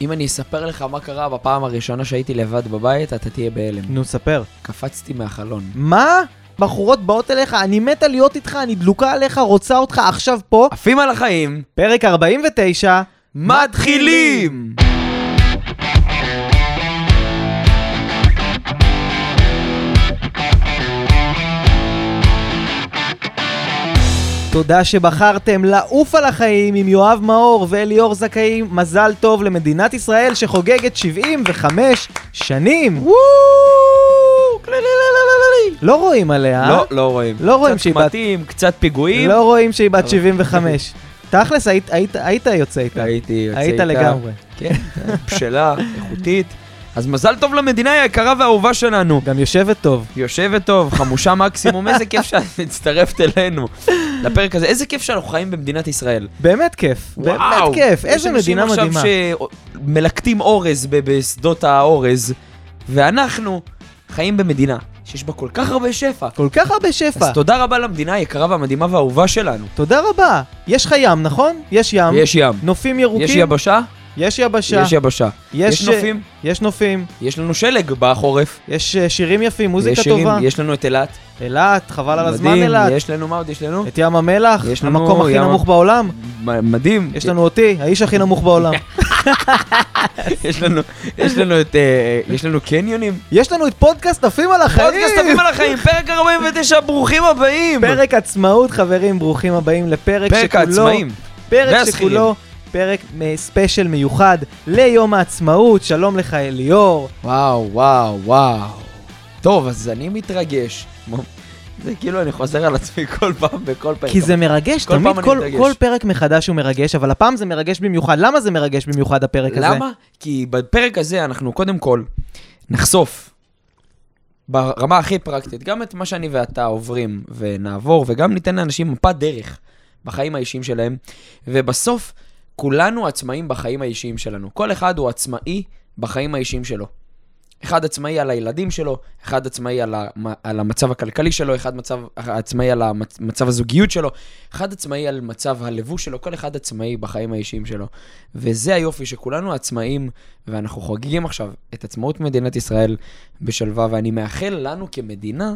אם אני אספר לך מה קרה בפעם הראשונה שהייתי לבד בבית, אתה תהיה בהלם. נו, ספר. קפצתי מהחלון. מה? בחורות באות אליך, אני מתה להיות איתך, אני דלוקה עליך, רוצה אותך עכשיו פה. עפים על החיים, פרק 49. מתחילים! תודה שבחרתם לעוף על החיים עם יואב מאור ואליאור זכאים. מזל טוב למדינת ישראל שחוגגת 75 שנים. לא רואים עליה. לא, לא רואים. לא רואים שהיא קצת בת... מתים, קצת פיגועים. לא רואים שהיא בת אבל- 75. תכלס, היית- היית- היית יוצא איתה. הייתי יוצא היית איתה. לגמרי. כן, בשלה, איכותית. אז מזל טוב למדינה היקרה והאהובה שלנו. גם יושבת טוב. יושבת טוב, חמושה מקסימום, איזה כיף שאת מצטרפת אלינו לפרק הזה. איזה כיף שאנחנו חיים במדינת ישראל. באמת כיף. באמת וואו, כיף. איזה מדינה מדהימה. יש אנשים עכשיו שמלקטים אורז בשדות האורז, ואנחנו חיים במדינה שיש בה כל כך הרבה שפע. כל כך הרבה שפע. אז תודה רבה למדינה היקרה והמדהימה והאהובה שלנו. תודה רבה. יש לך ים, נכון? יש ים. יש ים, נופים ירוקים. יש יבשה, יש יבשה. יש יבשה. יש יש נופים, יש נופים. יש לנו שלג בחורף. יש אה, שירים יפים, מוזיקה יש שירים, טובה. יש לנו את אילת. אילת, חבל על הזמן אילת. יש לנו, מה עוד יש לנו? את ים המלח, יש לנו המקום הכי ים- נמוך בעולם. מדהים. יש לנו אותי, האיש הכי נמוך בעולם. יש לנו, יש לנו את, אה, יש לנו קניונים. יש לנו את פודקאסט עפים על החיים. פודקאסט טובים על החיים, פרק 49, ברוכים הבאים. פרק עצמאות, חברים, ברוכים הבאים לפרק פרק שכולו... העצמאים. פרק. שכולו פרק ספיישל מיוחד ליום העצמאות. שלום לך, אליאור. וואו, וואו, וואו. טוב, אז אני מתרגש. זה כאילו אני חוזר על עצמי כל פעם בכל פרק. כי זה מרגש, כל תמיד פעם כל. כל פרק מחדש הוא מרגש, אבל הפעם זה מרגש במיוחד. למה זה מרגש במיוחד הפרק הזה? למה? כי בפרק הזה אנחנו קודם כל נחשוף ברמה הכי פרקטית גם את מה שאני ואתה עוברים ונעבור, וגם ניתן לאנשים מפת דרך בחיים האישיים שלהם, ובסוף כולנו עצמאים בחיים האישיים שלנו. כל אחד הוא עצמאי בחיים האישיים שלו. אחד עצמאי על הילדים שלו, אחד עצמאי על, המ- על המצב הכלכלי שלו, אחד מצב, עצמאי על מצב הזוגיות שלו, אחד עצמאי על מצב הלבוש שלו, כל אחד עצמאי בחיים האישיים שלו. וזה היופי, שכולנו עצמאים, ואנחנו חוגגים עכשיו את עצמאות מדינת ישראל בשלווה, ואני מאחל לנו כמדינה,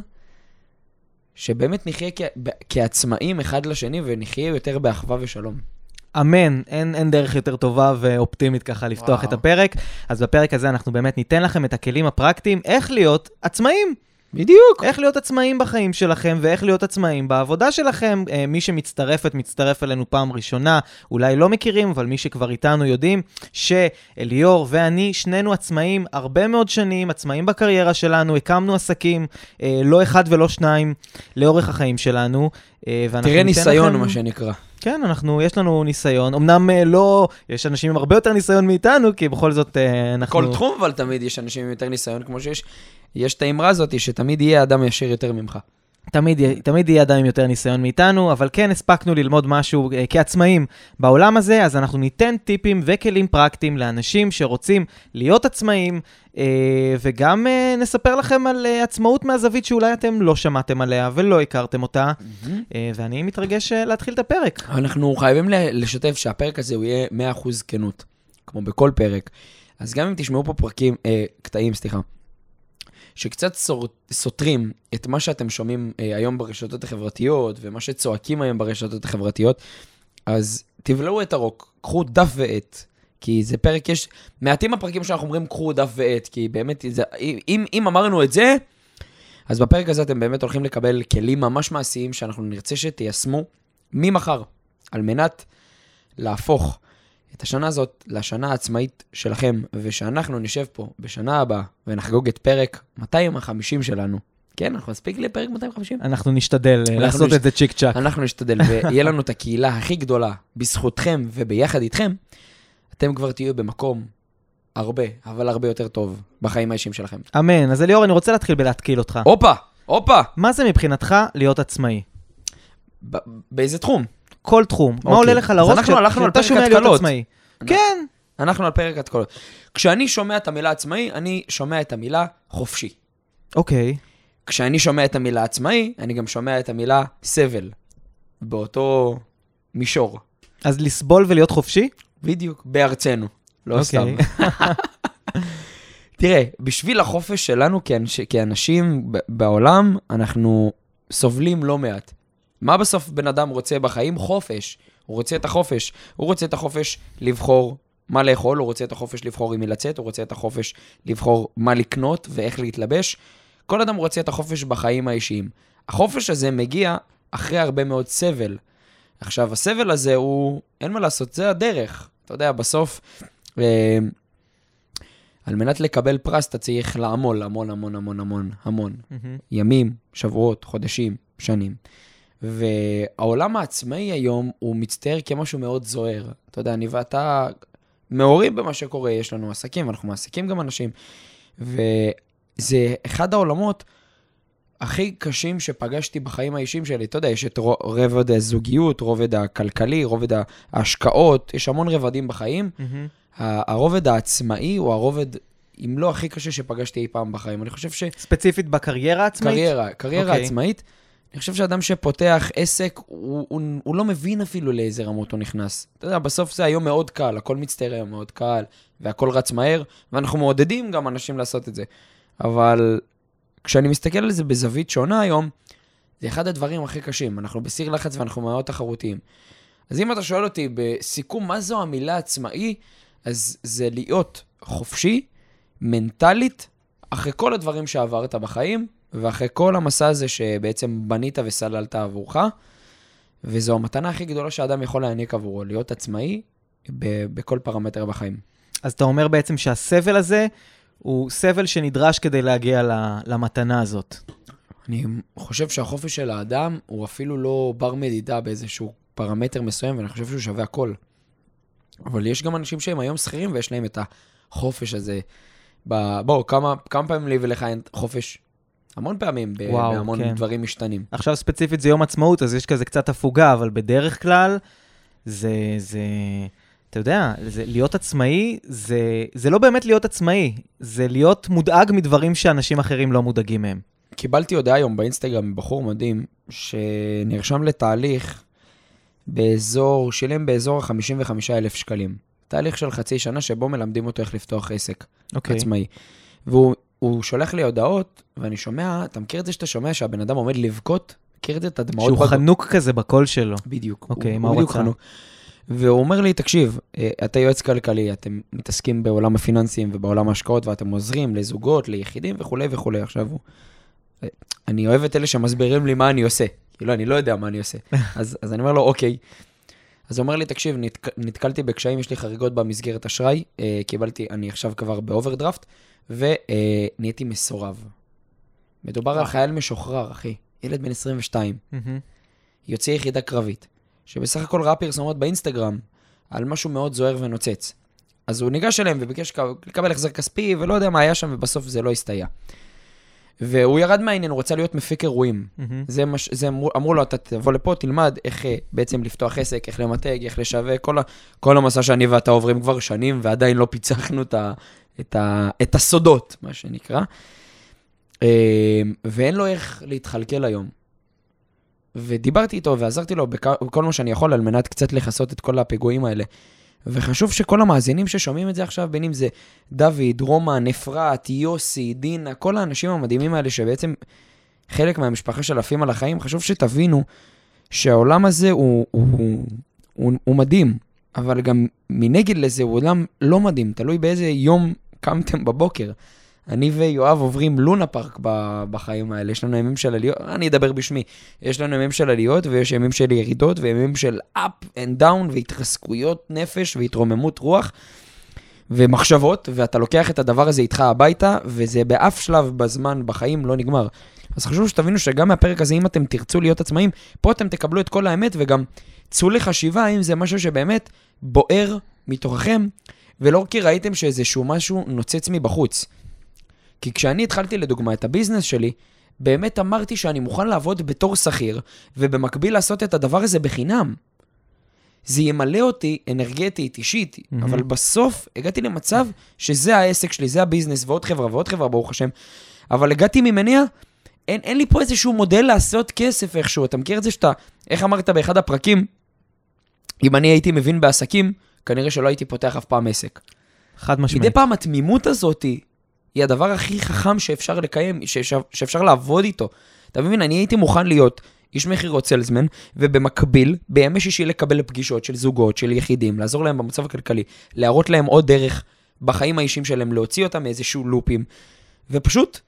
שבאמת נחיה כ- כעצמאים אחד לשני, ונחיה יותר באחווה ושלום. אמן, אין, אין דרך יותר טובה ואופטימית ככה לפתוח וואו. את הפרק. אז בפרק הזה אנחנו באמת ניתן לכם את הכלים הפרקטיים איך להיות עצמאים. בדיוק. איך להיות עצמאים בחיים שלכם ואיך להיות עצמאים בעבודה שלכם. אה, מי שמצטרפת, מצטרף אלינו פעם ראשונה, אולי לא מכירים, אבל מי שכבר איתנו יודעים שאליאור ואני, שנינו עצמאים הרבה מאוד שנים, עצמאים בקריירה שלנו, הקמנו עסקים, אה, לא אחד ולא שניים, לאורך החיים שלנו. אה, תראה ניסיון, לכם- מה שנקרא. כן, אנחנו, יש לנו ניסיון. אמנם לא, יש אנשים עם הרבה יותר ניסיון מאיתנו, כי בכל זאת אנחנו... כל תחום, אבל תמיד יש אנשים עם יותר ניסיון, כמו שיש, יש את האמרה הזאת, שתמיד יהיה אדם ישיר יותר ממך. תמיד, תמיד יהיה אדם עם יותר ניסיון מאיתנו, אבל כן הספקנו ללמוד משהו אה, כעצמאים בעולם הזה, אז אנחנו ניתן טיפים וכלים פרקטיים לאנשים שרוצים להיות עצמאים, אה, וגם אה, נספר לכם על אה, עצמאות מהזווית שאולי אתם לא שמעתם עליה ולא הכרתם אותה, אה, ואני מתרגש אה, להתחיל את הפרק. אנחנו חייבים לשתף שהפרק הזה הוא יהיה 100% כנות, כמו בכל פרק. אז גם אם תשמעו פה פרקים, אה, קטעים, סליחה, שקצת סותרים את מה שאתם שומעים אה, היום ברשתות החברתיות, ומה שצועקים היום ברשתות החברתיות, אז תבלעו את הרוק, קחו דף ועט, כי זה פרק, יש מעטים הפרקים שאנחנו אומרים קחו דף ועט, כי באמת, זה, אם, אם אמרנו את זה, אז בפרק הזה אתם באמת הולכים לקבל כלים ממש מעשיים שאנחנו נרצה שתיישמו ממחר, על מנת להפוך את השנה הזאת לשנה העצמאית שלכם, ושאנחנו נשב פה בשנה הבאה ונחגוג את פרק 250 שלנו. כן, אנחנו נספיק לפרק 250? אנחנו נשתדל אה, אנחנו לעשות נש- את זה צ'יק צ'אק. אנחנו נשתדל, ויהיה לנו את הקהילה הכי גדולה בזכותכם וביחד איתכם, אתם כבר תהיו במקום הרבה, אבל הרבה יותר טוב בחיים האישיים שלכם. אמן. אז אליאור, אני רוצה להתחיל בלהתקיל אותך. הופה, הופה, מה זה מבחינתך להיות עצמאי? באיזה תחום? כל תחום. מה אוקיי. עולה לך לראש אנחנו הלכנו על כשאתה שומע להיות. עצמאי? כן. אנחנו על פרק התקלות. כשאני שומע את המילה עצמאי, אני שומע את המילה חופשי. אוקיי. כשאני שומע את המילה עצמאי, אני גם שומע את המילה סבל. באותו מישור. אז לסבול ולהיות חופשי? בדיוק, בארצנו. לא סתם. אוקיי. תראה, בשביל החופש שלנו כאנש, כאנשים בעולם, אנחנו סובלים לא מעט. מה בסוף בן אדם רוצה בחיים? חופש. הוא רוצה את החופש. הוא רוצה את החופש לבחור מה לאכול, הוא רוצה את החופש לבחור עם מי לצאת, הוא רוצה את החופש לבחור מה לקנות ואיך להתלבש. כל אדם רוצה את החופש בחיים האישיים. החופש הזה מגיע אחרי הרבה מאוד סבל. עכשיו, הסבל הזה הוא, אין מה לעשות, זה הדרך. אתה יודע, בסוף, אה, על מנת לקבל פרס אתה צריך לעמול המון המון המון המון המון. מהמם. ימים, שבועות, חודשים, שנים. והעולם העצמאי היום הוא מצטייר כמשהו מאוד זוהר. אתה יודע, אני ואתה מעורים במה שקורה, יש לנו עסקים, אנחנו מעסיקים גם אנשים. וזה אחד העולמות הכי קשים שפגשתי בחיים האישיים שלי. אתה יודע, יש את רו- רובד הזוגיות, רובד הכלכלי, רובד ההשקעות, יש המון רבדים בחיים. ה- הרובד העצמאי הוא הרובד, אם לא הכי קשה שפגשתי אי פעם בחיים. אני חושב ש... ספציפית בקריירה העצמאית? קריירה, קריירה אוקיי. עצמאית. אני חושב שאדם שפותח עסק, הוא, הוא, הוא לא מבין אפילו לאיזה רמות הוא נכנס. אתה יודע, בסוף זה היום מאוד קל, הכל מצטייר היום מאוד קל, והכל רץ מהר, ואנחנו מעודדים גם אנשים לעשות את זה. אבל כשאני מסתכל על זה בזווית שונה היום, זה אחד הדברים הכי קשים. אנחנו בסיר לחץ ואנחנו מאוד תחרותיים. אז אם אתה שואל אותי בסיכום, מה זו המילה עצמאי, אז זה להיות חופשי, מנטלית, אחרי כל הדברים שעברת בחיים, ואחרי כל המסע הזה שבעצם בנית וסללת עבורך, וזו המתנה הכי גדולה שאדם יכול להעניק עבורו, להיות עצמאי ב- בכל פרמטר בחיים. אז אתה אומר בעצם שהסבל הזה הוא סבל שנדרש כדי להגיע למתנה הזאת. אני חושב שהחופש של האדם הוא אפילו לא בר מדידה באיזשהו פרמטר מסוים, ואני חושב שהוא שווה הכל. אבל יש גם אנשים שהם היום שכירים ויש להם את החופש הזה. ב... בואו, כמה, כמה פעמים לי ולך אין חופש? המון פעמים, ב- וואו, בהמון כן. דברים משתנים. עכשיו ספציפית זה יום עצמאות, אז יש כזה קצת הפוגה, אבל בדרך כלל זה, זה, אתה יודע, זה, להיות עצמאי, זה, זה לא באמת להיות עצמאי, זה להיות מודאג מדברים שאנשים אחרים לא מודאגים מהם. קיבלתי הודעה היום באינסטגרם מבחור מדהים, שנרשם לתהליך באזור, שילם באזור ה-55,000 שקלים. תהליך של חצי שנה שבו מלמדים אותו איך לפתוח עסק אוקיי. עצמאי. והוא הוא שולח לי הודעות, ואני שומע, אתה מכיר את זה שאתה שומע שהבן אדם עומד לבכות? מכיר את זה? את הדמעות שהוא בגו- חנוק כזה בקול שלו. בדיוק. אוקיי, מה הוא רצה? חנוק. והוא אומר לי, תקשיב, אה, אתה יועץ כלכלי, אתם מתעסקים בעולם הפיננסים ובעולם ההשקעות, ואתם עוזרים לזוגות, ליחידים וכולי וכולי. עכשיו הוא... אה, אני אוהב את אלה שמסבירים לי מה אני עושה. כאילו, אני לא יודע מה אני עושה. אז, אז אני אומר לו, אוקיי. אז הוא אומר לי, תקשיב, נתק, נתקלתי בקשיים, יש לי חריגות במסגרת אשראי, אה, קיבלתי, אני עכשיו כבר באוברדרפט, ונהייתי מסורב. מדובר על. חייל משוחרר, אחי. ילד בן 22. מהמם. יוצא יחידה קרבית, שבסך הכל ראה פרסומות באינסטגרם על משהו מאוד זוהר ונוצץ. אז הוא ניגש אליהם וביקש לקבל החזר כספי, ולא יודע מה היה שם, ובסוף זה לא הסתייע. והוא ירד מהעניין, הוא רצה להיות מפיק אירועים. זה, מש, זה אמרו, אמרו לו, אתה תבוא לפה, תלמד איך אה, בעצם לפתוח עסק, איך למתג, איך לשווק, כל, ה, כל המסע שאני ואתה עוברים כבר שנים, ועדיין לא פיצחנו את, ה, את, ה, את הסודות, מה שנקרא. אה, ואין לו איך להתכלכל היום. ודיברתי איתו ועזרתי לו בכ- בכל מה שאני יכול על מנת קצת לכסות את כל הפיגועים האלה. וחשוב שכל המאזינים ששומעים את זה עכשיו, בין אם זה דוד, רומן, אפרת, יוסי, דינה, כל האנשים המדהימים האלה שבעצם חלק מהמשפחה של עפים על החיים, חשוב שתבינו שהעולם הזה הוא, הוא, הוא, הוא, הוא מדהים, אבל גם מנגד לזה הוא עולם לא מדהים, תלוי באיזה יום קמתם בבוקר. אני ויואב עוברים לונה פארק בחיים האלה, יש לנו ימים של עליות, אני אדבר בשמי, יש לנו ימים של עליות ויש ימים של ירידות וימים של up and down והתרסקויות נפש והתרוממות רוח ומחשבות, ואתה לוקח את הדבר הזה איתך הביתה, וזה באף שלב בזמן בחיים לא נגמר. אז חשוב שתבינו שגם מהפרק הזה, אם אתם תרצו להיות עצמאים, פה אתם תקבלו את כל האמת, וגם צאו לחשיבה אם זה משהו שבאמת בוער מתוככם, ולא כי ראיתם שאיזשהו משהו נוצץ מבחוץ. כי כשאני התחלתי לדוגמה את הביזנס שלי, באמת אמרתי שאני מוכן לעבוד בתור שכיר, ובמקביל לעשות את הדבר הזה בחינם. זה ימלא אותי אנרגטית, אישית, mm-hmm. אבל בסוף הגעתי למצב שזה העסק שלי, זה הביזנס, ועוד חברה ועוד חברה, ברוך השם. אבל הגעתי ממניע, אין, אין לי פה איזשהו מודל לעשות כסף איכשהו. אתה מכיר את זה שאתה, איך אמרת באחד הפרקים, אם אני הייתי מבין בעסקים, כנראה שלא הייתי פותח אף פעם עסק. חד מדי משמעית. פעם התמימות הזאת היא הדבר הכי חכם שאפשר לקיים, שאפשר, שאפשר לעבוד איתו. אתה מבין, אני הייתי מוכן להיות איש מכירות סלזמן, ובמקביל, בימי שישי לקבל פגישות של זוגות, של יחידים, לעזור להם במצב הכלכלי, להראות להם עוד דרך בחיים האישיים שלהם, להוציא אותם מאיזשהו לופים, ופשוט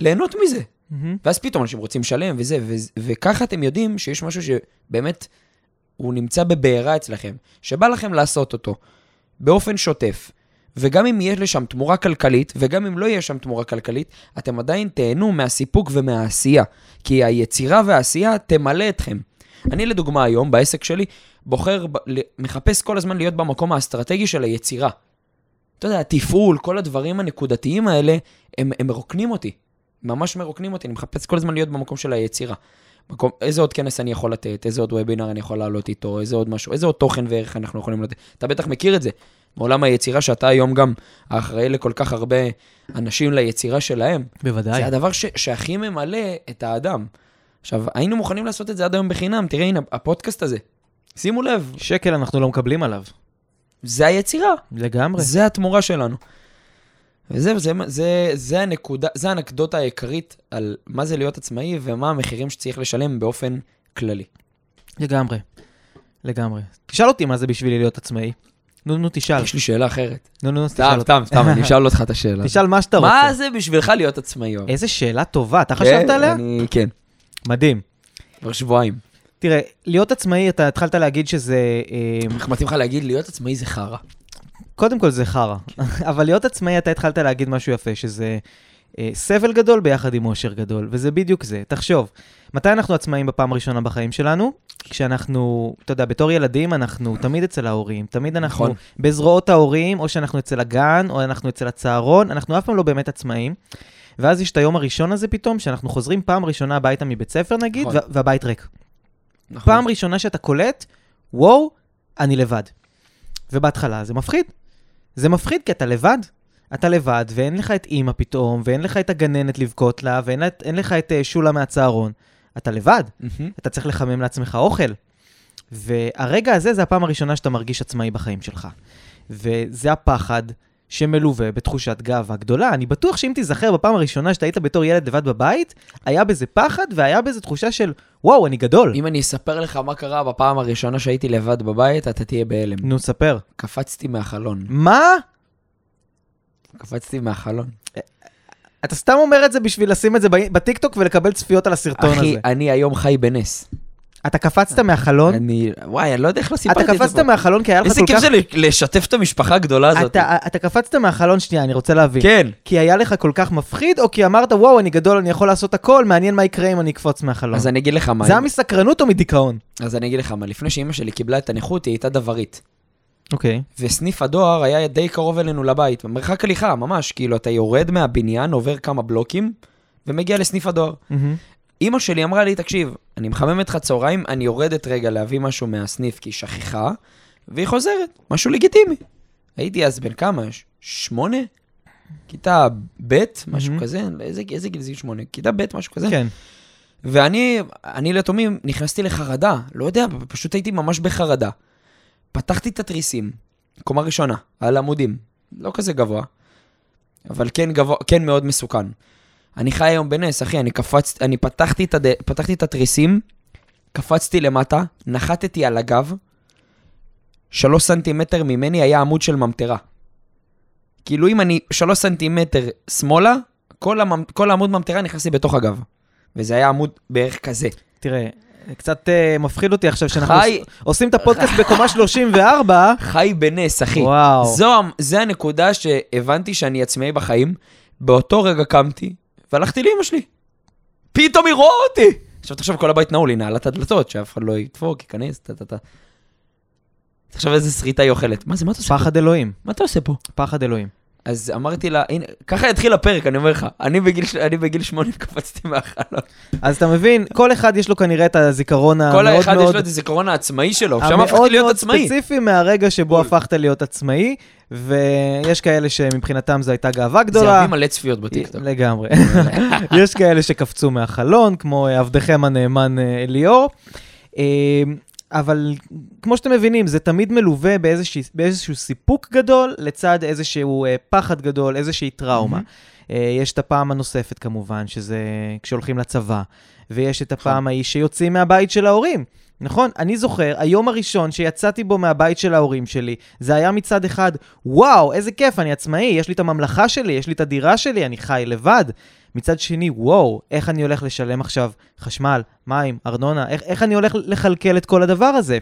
ליהנות מזה. מהמם. ואז פתאום אנשים רוצים לשלם וזה, ו- וככה אתם יודעים שיש משהו שבאמת, הוא נמצא בבעירה אצלכם, שבא לכם לעשות אותו באופן שוטף, וגם אם יש לשם תמורה כלכלית, וגם אם לא יהיה שם תמורה כלכלית, אתם עדיין תהנו מהסיפוק ומהעשייה, כי היצירה והעשייה תמלא אתכם. אני לדוגמה היום, בעסק שלי, בוחר, מחפש כל הזמן להיות במקום האסטרטגי של היצירה. אתה יודע, התפעול, כל הדברים הנקודתיים האלה, הם, הם מרוקנים אותי. ממש מרוקנים אותי, אני מחפש כל הזמן להיות במקום של היצירה. מקום, איזה עוד כנס אני יכול לתת, איזה עוד וובינר אני יכול לעלות איתו, איזה עוד משהו, איזה עוד תוכן וערך אנחנו יכולים לתת. אתה בטח מכיר את זה, מעולם היצירה שאתה היום גם האחראי לכל כך הרבה אנשים ליצירה שלהם. בוודאי. זה הדבר ש, שהכי ממלא את האדם. עכשיו, היינו מוכנים לעשות את זה עד היום בחינם, תראה, הנה, הפודקאסט הזה. שימו לב, שקל אנחנו לא מקבלים עליו. זה היצירה. לגמרי. זה התמורה שלנו. וזהו, זה, זה, זה הנקודה, זה האנקדוטה העיקרית על מה זה להיות עצמאי ומה המחירים שצריך לשלם באופן כללי. לגמרי. לגמרי. תשאל אותי מה זה בשבילי להיות עצמאי. נו, נו, תשאל. יש לי שאלה אחרת. נו, נו, תשאל. סתם, סתם, אני אשאל אותך את השאלה. תשאל מה שאתה רוצה. מה זה בשבילך להיות עצמאי? איזה שאלה טובה, אתה חשבת כן, עליה? אני, כן, מדהים. כבר שבועיים. תראה, להיות עצמאי, אתה התחלת להגיד שזה... אה, איך מתאים לך להגיד להיות עצמאי זה חרא. קודם כל זה חרא, אבל להיות עצמאי, אתה התחלת להגיד משהו יפה, שזה אה, סבל גדול ביחד עם אושר גדול, וזה בדיוק זה. תחשוב, מתי אנחנו עצמאים בפעם הראשונה בחיים שלנו? כשאנחנו, אתה יודע, בתור ילדים אנחנו תמיד אצל ההורים, תמיד אנחנו נכון. בזרועות ההורים, או שאנחנו אצל הגן, או אנחנו אצל הצהרון, אנחנו אף פעם לא באמת עצמאים. ואז יש את היום הראשון הזה פתאום, שאנחנו חוזרים פעם ראשונה הביתה מבית ספר נגיד, נכון. וה- והבית ריק. נכון. פעם ראשונה שאתה קולט, וואו, אני לבד. ובהתחלה זה מפחיד. זה מפחיד כי אתה לבד. אתה לבד, ואין לך את אימא פתאום, ואין לך את הגננת לבכות לה, ואין לה- לך את אה, שולה מהצהרון. אתה לבד. מהמם. אתה צריך לחמם לעצמך אוכל. והרגע הזה זה הפעם הראשונה שאתה מרגיש עצמאי בחיים שלך. וזה הפחד שמלווה בתחושת גאווה גדולה. אני בטוח שאם תיזכר בפעם הראשונה שאתה היית בתור ילד לבד בבית, היה בזה פחד והיה בזה תחושה של, וואו, אני גדול. אם אני אספר לך מה קרה בפעם הראשונה שהייתי לבד בבית, אתה תהיה בהלם. נו, ספר. קפצתי מהחלון. מה? קפצתי מהחלון. אתה סתם אומר את זה בשביל לשים את זה בטיקטוק ולקבל צפיות על הסרטון אחי, הזה. אני היום חי בנס. אתה קפצת מהחלון? אני, וואי, אני לא יודע איך לא סיפרתי אתה את זה קפצת פה. מהחלון כי היה לך איזה כל כיף כך... זה ל- לשתף את המשפחה הגדולה הזאת. אתה, אתה קפצת מהחלון, שנייה, אני רוצה להבין. כן. כי היה לך כל כך מפחיד, או כי אמרת, וואו, אני גדול, אני יכול לעשות הכל, מעניין מה יקרה אם אני אקפוץ מהחלון. אז אני אגיד לך מה. זה היה מסקרנות או מדיכאון? אז אני אגיד לך מה. לפני שאימא שלי קיבלה את הנכות, היא הייתה דברית. אוקיי. וסניף הדואר היה די קרוב אלינו לבית, במרחק הליכה, ממש. כאילו, אתה יורד מהבניין, עובר כמה בלוקים, ומגיע לסניף הדואר. אימא שלי אמרה לי, תקשיב, אני מחממת לך צהריים, אני יורדת רגע להביא משהו מהסניף כי היא שכחה, והיא חוזרת, משהו לגיטימי. הייתי אז בן כמה? שמונה? כיתה ב', משהו מהמם. כזה, איזה, איזה גיל זה שמונה? כיתה ב', משהו כזה. כן. ואני, אני לתומים נכנסתי לחרדה, לא יודע, פשוט הייתי ממש בחרדה. פתחתי את התריסים, קומה ראשונה, על עמודים, לא כזה גבוה, אבל כן גבוה, כן מאוד מסוכן. אני חי היום בנס, אחי, אני קפצתי, אני פתחתי את, הד... פתחתי את התריסים, קפצתי למטה, נחתתי על הגב, שלוש סנטימטר ממני היה עמוד של ממטרה. כאילו אם אני שלוש סנטימטר שמאלה, כל, הממ... כל העמוד ממטרה נכנס לי בתוך הגב. וזה היה עמוד בערך כזה. תראה, קצת אה, מפחיד אותי עכשיו שאנחנו חי- עוש- עושים את הפודקאסט בקומה 34. חי בנס, אחי. וואו. זו, זה הנקודה שהבנתי שאני עצמאי בחיים. באותו רגע קמתי, והלכתי לאמא שלי. פתאום היא רואה אותי! עכשיו תחשוב, כל הבית נעול, היא נעלה את הדלתות, שאף אחד לא ידפוק, ייכנס, טה טה טה. תחשוב איזה סריטה היא אוכלת. מה זה, מה אתה עושה פה? פחד אלוהים, מה אתה עושה פה? פחד אלוהים. אז אמרתי לה, הנה, ככה התחיל הפרק, אני אומר לך. אני בגיל, אני בגיל שמונה קפצתי מהחלון. אז אתה מבין, כל אחד יש לו כנראה את הזיכרון המאוד כל מאוד... אחד יש לו את הזיכרון העצמאי שלו, שם הפכתי המאוד להיות מאוד עצמאי. ספציפי מהרגע שבו בול. הפכת להיות עצמאי, ויש כאלה שמבחינתם זו הייתה גאווה זה גדולה. הביא מלא צפיות בטיקטוק. לגמרי. יש כאלה שקפצו מהחלון, כמו עבדכם הנאמן אה, ליאור. אה, אבל כמו שאתם מבינים, זה תמיד מלווה באיזשהו, באיזשהו סיפוק גדול, לצד איזשהו אה, פחד גדול, איזושהי טראומה. Mm-hmm. אה, יש את הפעם הנוספת כמובן, שזה כשהולכים לצבא, ויש את הפעם ההיא שיוצאים מהבית של ההורים. נכון? אני זוכר, היום הראשון שיצאתי בו מהבית של ההורים שלי, זה היה מצד אחד, וואו, איזה כיף, אני עצמאי, יש לי את הממלכה שלי, יש לי את הדירה שלי, אני חי לבד. מצד שני, וואו, איך אני הולך לשלם עכשיו חשמל, מים, ארנונה, איך, איך אני הולך לכלכל את כל הדבר הזה?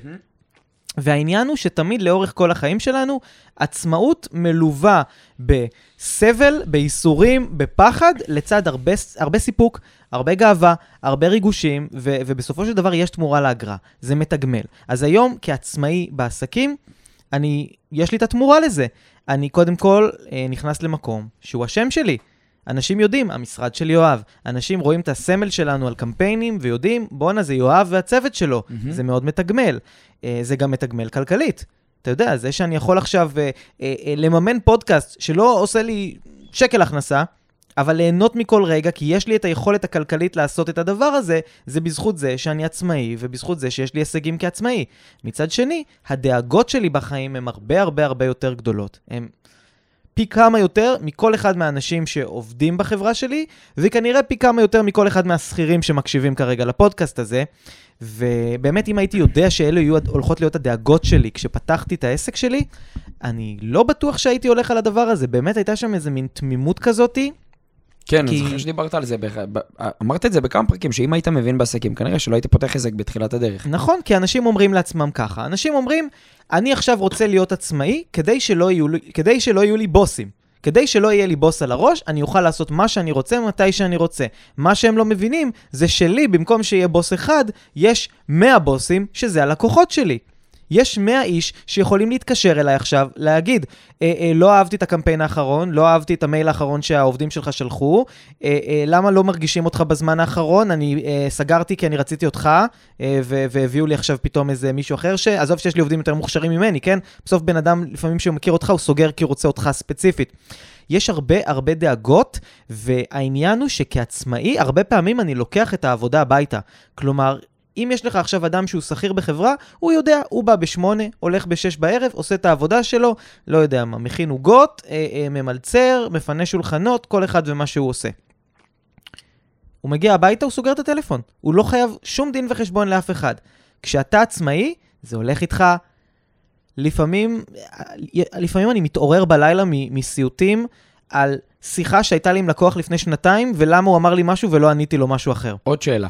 והעניין הוא שתמיד לאורך כל החיים שלנו, עצמאות מלווה בסבל, בייסורים, בפחד, לצד הרבה, הרבה סיפוק, הרבה גאווה, הרבה ריגושים, ו- ובסופו של דבר יש תמורה לאגרה. זה מתגמל. אז היום, כעצמאי בעסקים, אני, יש לי את התמורה לזה. אני קודם כל אה, נכנס למקום שהוא השם שלי. אנשים יודעים, המשרד של יואב. אנשים רואים את הסמל שלנו על קמפיינים ויודעים, בואנה, זה יואב והצוות שלו. Mm-hmm. זה מאוד מתגמל. אה, זה גם מתגמל כלכלית. אתה יודע, זה שאני יכול עכשיו אה, אה, לממן פודקאסט שלא עושה לי שקל הכנסה, אבל ליהנות מכל רגע, כי יש לי את היכולת הכלכלית לעשות את הדבר הזה, זה בזכות זה שאני עצמאי, ובזכות זה שיש לי הישגים כעצמאי. מצד שני, הדאגות שלי בחיים הן הרבה הרבה הרבה יותר גדולות. הן פי כמה יותר מכל אחד מהאנשים שעובדים בחברה שלי, וכנראה פי כמה יותר מכל אחד מהשכירים שמקשיבים כרגע לפודקאסט הזה. ובאמת, אם הייתי יודע שאלו יהיו הולכות להיות הדאגות שלי כשפתחתי את העסק שלי, אני לא בטוח שהייתי הולך על הדבר הזה. באמת הייתה שם איזה מין תמימות כזאתי. כן, אני זוכר שדיברת על זה, אמרת את זה בכמה פרקים, שאם היית מבין בעסקים, כנראה שלא היית פותח עסק בתחילת הדרך. נכון, כי אנשים אומרים לעצמם ככה, אנשים אומרים, אני עכשיו רוצה להיות עצמאי כדי שלא יהיו, כדי שלא יהיו לי בוסים. כדי שלא יהיה לי בוס על הראש, אני אוכל לעשות מה שאני רוצה מתי שאני רוצה. מה שהם לא מבינים זה שלי, במקום שיהיה בוס אחד, יש 100 בוסים שזה הלקוחות שלי. יש 100 איש שיכולים להתקשר אליי עכשיו, להגיד, אה, אה, לא אהבתי את הקמפיין האחרון, לא אהבתי את המייל האחרון שהעובדים שלך שלחו, אה, אה, למה לא מרגישים אותך בזמן האחרון? אני אה, סגרתי כי אני רציתי אותך, אה, והביאו לי עכשיו פתאום איזה מישהו אחר, ש... עזוב שיש לי עובדים יותר מוכשרים ממני, כן? בסוף בן אדם, לפעמים שהוא מכיר אותך, הוא סוגר כי הוא רוצה אותך ספציפית. יש הרבה הרבה דאגות, והעניין הוא שכעצמאי, הרבה פעמים אני לוקח את העבודה הביתה. כלומר, אם יש לך עכשיו אדם שהוא שכיר בחברה, הוא יודע, הוא בא בשמונה, הולך בשש בערב, עושה את העבודה שלו, לא יודע מה, מכין עוגות, אה, אה, ממלצר, מפנה שולחנות, כל אחד ומה שהוא עושה. הוא מגיע הביתה, הוא סוגר את הטלפון. הוא לא חייב שום דין וחשבון לאף אחד. כשאתה עצמאי, זה הולך איתך לפעמים, לפעמים אני מתעורר בלילה מסיוטים על שיחה שהייתה לי עם לקוח לפני שנתיים, ולמה הוא אמר לי משהו ולא עניתי לו משהו אחר. עוד שאלה.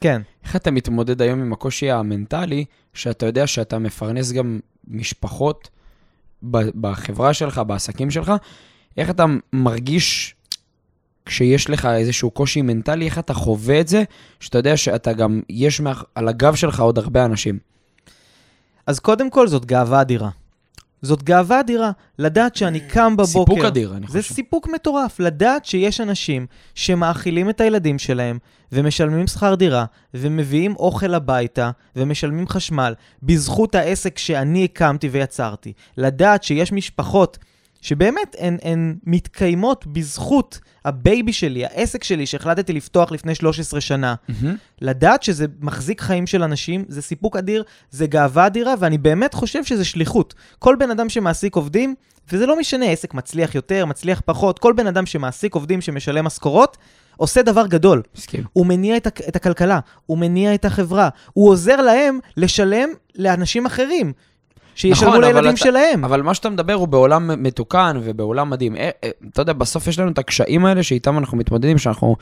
כן. איך אתה מתמודד היום עם הקושי המנטלי, שאתה יודע שאתה מפרנס גם משפחות בחברה שלך, בעסקים שלך, איך אתה מרגיש כשיש לך איזשהו קושי מנטלי, איך אתה חווה את זה, שאתה יודע שאתה גם, יש על הגב שלך עוד הרבה אנשים. אז קודם כל זאת גאווה אדירה. זאת גאווה אדירה, לדעת שאני קם בבוקר. סיפוק אדיר, אני חושב. זה סיפוק מטורף, לדעת שיש אנשים שמאכילים את הילדים שלהם, ומשלמים שכר דירה, ומביאים אוכל הביתה, ומשלמים חשמל, בזכות העסק שאני הקמתי ויצרתי. לדעת שיש משפחות שבאמת הן, הן מתקיימות בזכות ה baby שלי, העסק שלי שהחלטתי לפתוח לפני 13 שנה. Mm-hmm. לדעת שזה מחזיק חיים של אנשים, זה סיפוק אדיר, זה גאווה אדירה, ואני באמת חושב שזה שליחות. כל בן אדם שמעסיק עובדים, וזה לא משנה, עסק מצליח יותר, מצליח פחות, כל בן אדם שמעסיק עובדים שמשלם משכורות, עושה דבר גדול. מסכים. הוא מניע את, את הכלכלה, הוא מניע את החברה, הוא עוזר להם לשלם לאנשים אחרים. שישלמו נכון, לילדים אתה, שלהם. אבל מה שאתה מדבר הוא בעולם מתוקן ובעולם מדהים. אה, אה, אתה יודע, בסוף יש לנו את הקשיים האלה שאיתם אנחנו מתמודדים, שאנחנו,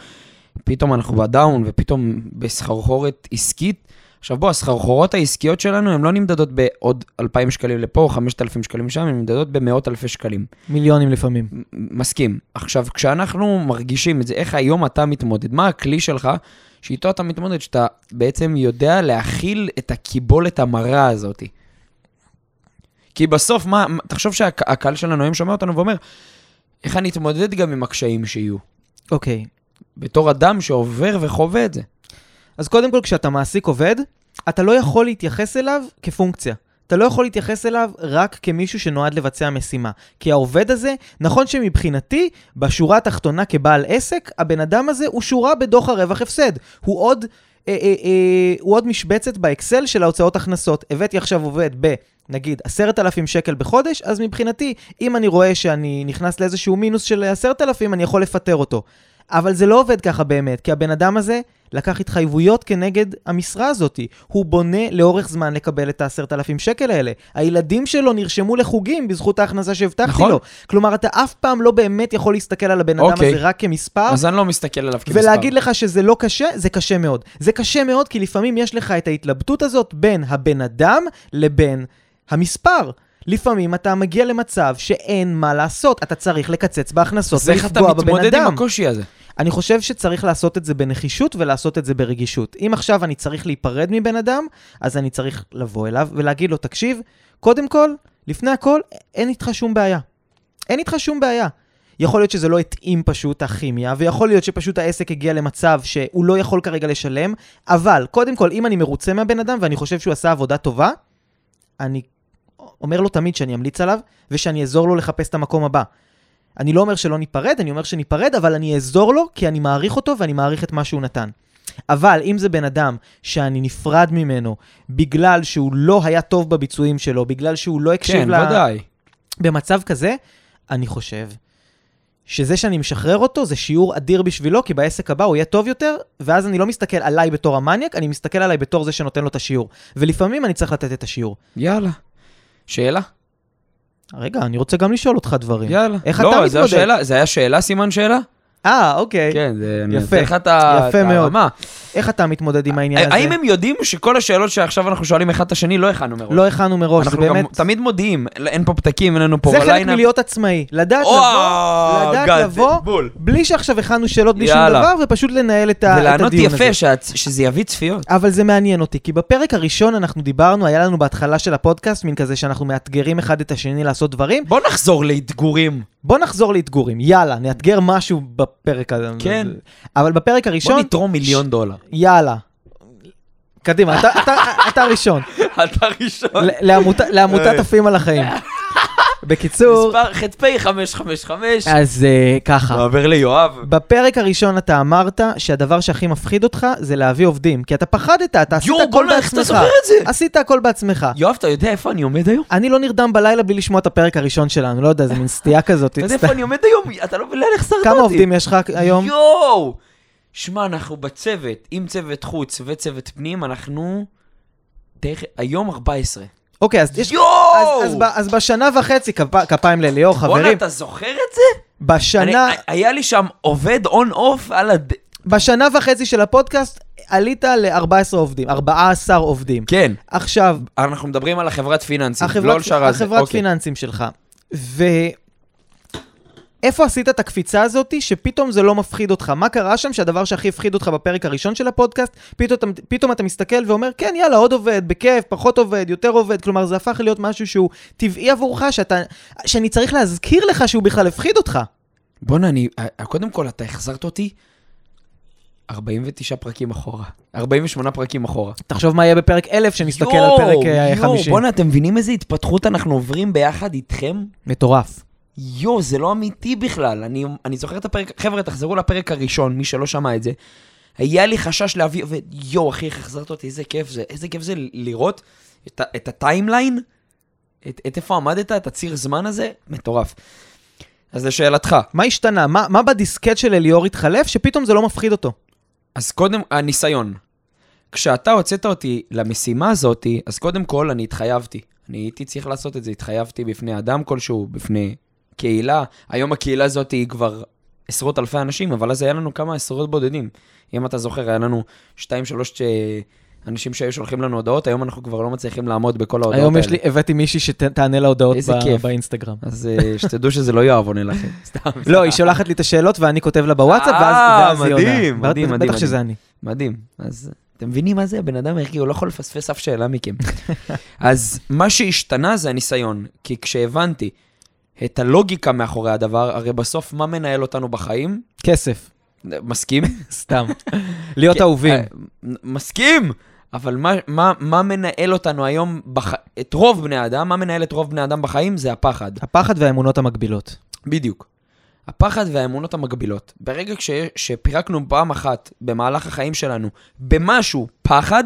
פתאום אנחנו בדאון ופתאום בסחרחורת עסקית. עכשיו בוא, הסחרחורות העסקיות שלנו הן לא נמדדות בעוד 2,000 שקלים לפה או 5,000 שקלים שם, הן נמדדות במאות אלפי שקלים. מיליונים לפעמים. מסכים. עכשיו, כשאנחנו מרגישים את זה, איך היום אתה מתמודד? מה הכלי שלך שאיתו אתה מתמודד, שאתה בעצם יודע להכיל את הקיבולת המרה הזאתי? כי בסוף, מה, תחשוב שהקהל שלנו היום שומע אותנו ואומר, איך אני אתמודד גם עם הקשיים שיהיו? אוקיי. Okay. בתור אדם שעובר וחווה את זה. אז קודם כל, כשאתה מעסיק עובד, אתה לא יכול להתייחס אליו כפונקציה. אתה לא יכול להתייחס אליו רק כמישהו שנועד לבצע משימה. כי העובד הזה, נכון שמבחינתי, בשורה התחתונה כבעל עסק, הבן אדם הזה הוא שורה בדוח הרווח הפסד. הוא עוד אה, אה, אה, הוא עוד משבצת באקסל של ההוצאות הכנסות. הבאתי עכשיו עובד ב... נגיד, עשרת אלפים שקל בחודש, אז מבחינתי, אם אני רואה שאני נכנס לאיזשהו מינוס של עשרת אלפים, אני יכול לפטר אותו. אבל זה לא עובד ככה באמת, כי הבן אדם הזה לקח התחייבויות כנגד המשרה הזאת. הוא בונה לאורך זמן לקבל את העשרת אלפים שקל האלה. הילדים שלו נרשמו לחוגים בזכות ההכנסה שהבטחתי נכון. לו. כלומר, אתה אף פעם לא באמת יכול להסתכל על הבן אדם אוקיי. הזה רק כמספר, אז אני לא מסתכל עליו כמספר. ולהגיד לך שזה לא קשה, זה קשה מאוד. זה קשה מאוד כי לפעמים יש לך את ההתלבטות הזאת בין הבן אדם לבין המספר. לפעמים אתה מגיע למצב שאין מה לעשות, אתה צריך לקצץ בהכנסות אז איך אתה ולפגוע בבן מתמודד עם אדם. הקושי הזה? אני חושב שצריך לעשות את זה בנחישות ולעשות את זה ברגישות. אם עכשיו אני צריך להיפרד מבן אדם, אז אני צריך לבוא אליו ולהגיד לו, תקשיב, קודם כל, לפני הכל, אין איתך שום בעיה. אין איתך שום בעיה. יכול להיות שזה לא התאים פשוט הכימיה, ויכול להיות שפשוט העסק הגיע למצב שהוא לא יכול כרגע לשלם, אבל קודם כל, אם אני מרוצה מהבן אדם ואני חושב שהוא עשה עבודה טובה, אני אומר לו תמיד שאני אמליץ עליו, ושאני אעזור לו לחפש את המקום הבא. אני לא אומר שלא ניפרד, אני אומר שניפרד, אבל אני אעזור לו, כי אני מעריך אותו ואני מעריך את מה שהוא נתן. אבל אם זה בן אדם שאני נפרד ממנו בגלל שהוא לא היה טוב בביצועים שלו, בגלל שהוא לא הקשיב כן, ודאי. במצב כזה, אני חושב שזה שאני משחרר אותו זה שיעור אדיר בשבילו, כי בעסק הבא הוא יהיה טוב יותר, ואז אני לא מסתכל עליי בתור המניאק, אני מסתכל עליי בתור זה שנותן לו את השיעור. ולפעמים אני צריך לתת את השיעור. יאללה. שאלה? רגע, אני רוצה גם לשאול אותך דברים. יאללה. איך לא, אתה מתמודד? השאלה, זה היה שאלה סימן שאלה? אה, אוקיי. כן, זה... יפה. לך את ה- יפה את מאוד. הרמה. איך אתה מתמודד עם העניין הזה? האם הם יודעים שכל השאלות שעכשיו אנחנו שואלים אחד את השני לא הכנו מראש? לא הכנו מראש, זה אנחנו גם באמת... תמיד מודיעים, אין פה פתקים, אין לנו פה זה חלק. מלהיות עצמאי. לדעת לבוא, לדעת לבוא. בלי שעכשיו הכנו שאלות בלי שום. דבר, ופשוט לנהל את ולענות הדיון הזה. יפה, שהצ- שזה יביא צפיות. אבל זה מעניין אותי, כי בפרק הראשון אנחנו דיברנו, היה לנו בהתחלה של הפודקאסט, מין כזה שאנחנו מאתגרים אחד את השני לעשות דברים. בוא נחזור לאתגורים. בוא נחזור לאתגורים, יאללה, נאתגר משהו בפרק הזה. כן. אבל בפרק בוא הראשון, נתרום מיליון דולר. יאללה. קדימה, אתה- הראשון. אתה ראשון. ל- לעמות- לעמותת עפים על החיים. בקיצור, מספר ח"פ 555. אז אה, ככה. מעבר ליואב. בפרק הראשון אתה אמרת שהדבר שהכי מפחיד אותך זה להביא עובדים, כי אתה פחדת, אתה עשית יואו, הכל בוא'נה, איך אתה בעצמך. זוכר את זה? עשית הכל בעצמך. יואב, אתה יודע איפה אני עומד היום? אני לא נרדם בלילה בלי לשמוע את הפרק הראשון שלנו, לא יודע, זה מין סטייה כזאת. אתה יודע איפה אני עומד היום? אתה לא מבין החזרת אותי. כמה עובדים יש לך היום? יואו! שמע, אנחנו בצוות, עם צוות חוץ וצוות פנים, אנחנו... היום 14. אוקיי, אז יש... יואו! אז- אז ב- אז בשנה וחצי, כפ- כפיים לאליאור, בואנה, חברים, אתה זוכר את זה? בשנה, אני- היה לי שם עובד on-off על הד... בשנה וחצי של הפודקאסט עלית ל-14 עובדים, 14 עובדים. כן, עכשיו, אנחנו מדברים על החברת פיננסים, לא החברת, על שאר הזה. החברת אוקיי. פיננסים שלך. ואיפה עשית את הקפיצה הזאת שפתאום זה לא מפחיד אותך? מה קרה שם שהדבר שהכי הפחיד אותך בפרק הראשון של הפודקאסט, פתאום, פתאום אתה מסתכל ואומר, כן, יאללה, עוד עובד, בכיף, פחות עובד, יותר עובד. כלומר, זה הפך להיות משהו שהוא טבעי עבורך, שאתה, שאני צריך להזכיר לך שהוא בכלל הפחיד אותך. בואנה, אני... אה, קודם כל, אתה החזרת אותי 49 פרקים אחורה. 48 פרקים אחורה. תחשוב מה יהיה בפרק 1000 שנסתכל על פרק אה, יואו, 50. בואנה, אתם מבינים איזה התפתחות אנחנו עוברים ביחד איתכם? מטורף. יואו, זה לא אמיתי בכלל. אני, אני זוכר את הפרק, חבר'ה, תחזרו לפרק הראשון, מי שלא שמע את זה. היה לי חשש להביא עובד, יואו, אחי, איך החזרת אותי, איזה כיף זה. איזה כיף זה לראות את, את הטיימליין, את, את איפה עמדת, את הציר זמן הזה, מטורף. אז לשאלתך, מה השתנה? מה, מה בדיסקט של אליאור התחלף שפתאום זה לא מפחיד אותו? אז קודם, הניסיון. כשאתה הוצאת אותי למשימה הזאתי, אז קודם כל אני התחייבתי. אני הייתי צריך לעשות את זה, התחייבתי בפני אדם כלשהו, בפני קהילה. היום הקהילה הזאת היא כבר עשרות אלפי אנשים, אבל אז היה לנו כמה עשרות בודדים. אם אתה זוכר, היה לנו שתיים, שלוש אה, אנשים שהיו שולחים לנו הודעות, היום אנחנו כבר לא מצליחים לעמוד בכל ההודעות היום האלה. יש לי, הבאתי מישהי שתענה להודעות. באינסטגרם. אז אה, שתדעו שזה לא יואב עונה לכם. סתם. לא, היא שולחת לי את השאלות ואני כותב לה בוואטסאפ, אה, ואז ואז היא עונה. מדהים, מדהים, מדהים, בטח שזה אני. מדהים. אז אתם מבינים מה זה? הבן אדם ערכי, הוא לא יכול לפספס אף שאלה מכם. אז מה שהשתנה זה הניסיון. כי כשהבנתי את הלוגיקה מאחורי הדבר, הרי בסוף מה מנהל אותנו בחיים? כסף, מסכים? סתם. להיות כן, אהובים. אה, מסכים! אבל מה, מה, מה מנהל אותנו היום, בח... את רוב בני האדם, מה מנהל את רוב בני האדם בחיים? זה הפחד. הפחד והאמונות המקבילות. בדיוק. הפחד והאמונות המגבילות. ברגע כש, שפירקנו פעם אחת במהלך החיים שלנו במשהו פחד,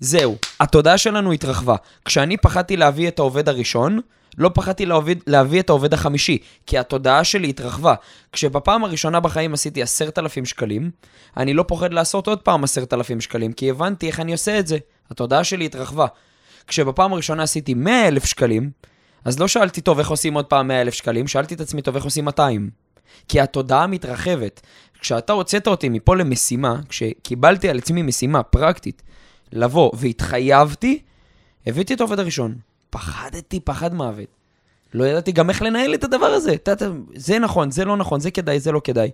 זהו, התודעה שלנו התרחבה. כשאני פחדתי להביא את העובד הראשון, לא פחדתי להביא, להביא את העובד החמישי, כי התודעה שלי התרחבה. כשבפעם הראשונה בחיים עשיתי עשרת אלפים שקלים, אני לא פוחד לעשות עוד פעם עשרת אלפים שקלים, כי הבנתי איך אני עושה את זה. התודעה שלי התרחבה. כשבפעם הראשונה עשיתי מאה אלף שקלים, אז לא שאלתי, טוב, איך עושים עוד פעם 100 אלף שקלים? שאלתי את עצמי, טוב, איך עושים 200? כי התודעה מתרחבת. כשאתה הוצאת אותי מפה למשימה, כשקיבלתי על עצמי משימה פרקטית, לבוא והתחייבתי, הבאתי את העובד הראשון. פחדתי פחד מוות. לא ידעתי גם איך לנהל את הדבר הזה. ת, ת, זה נכון, זה לא נכון, זה כדאי, זה לא כדאי.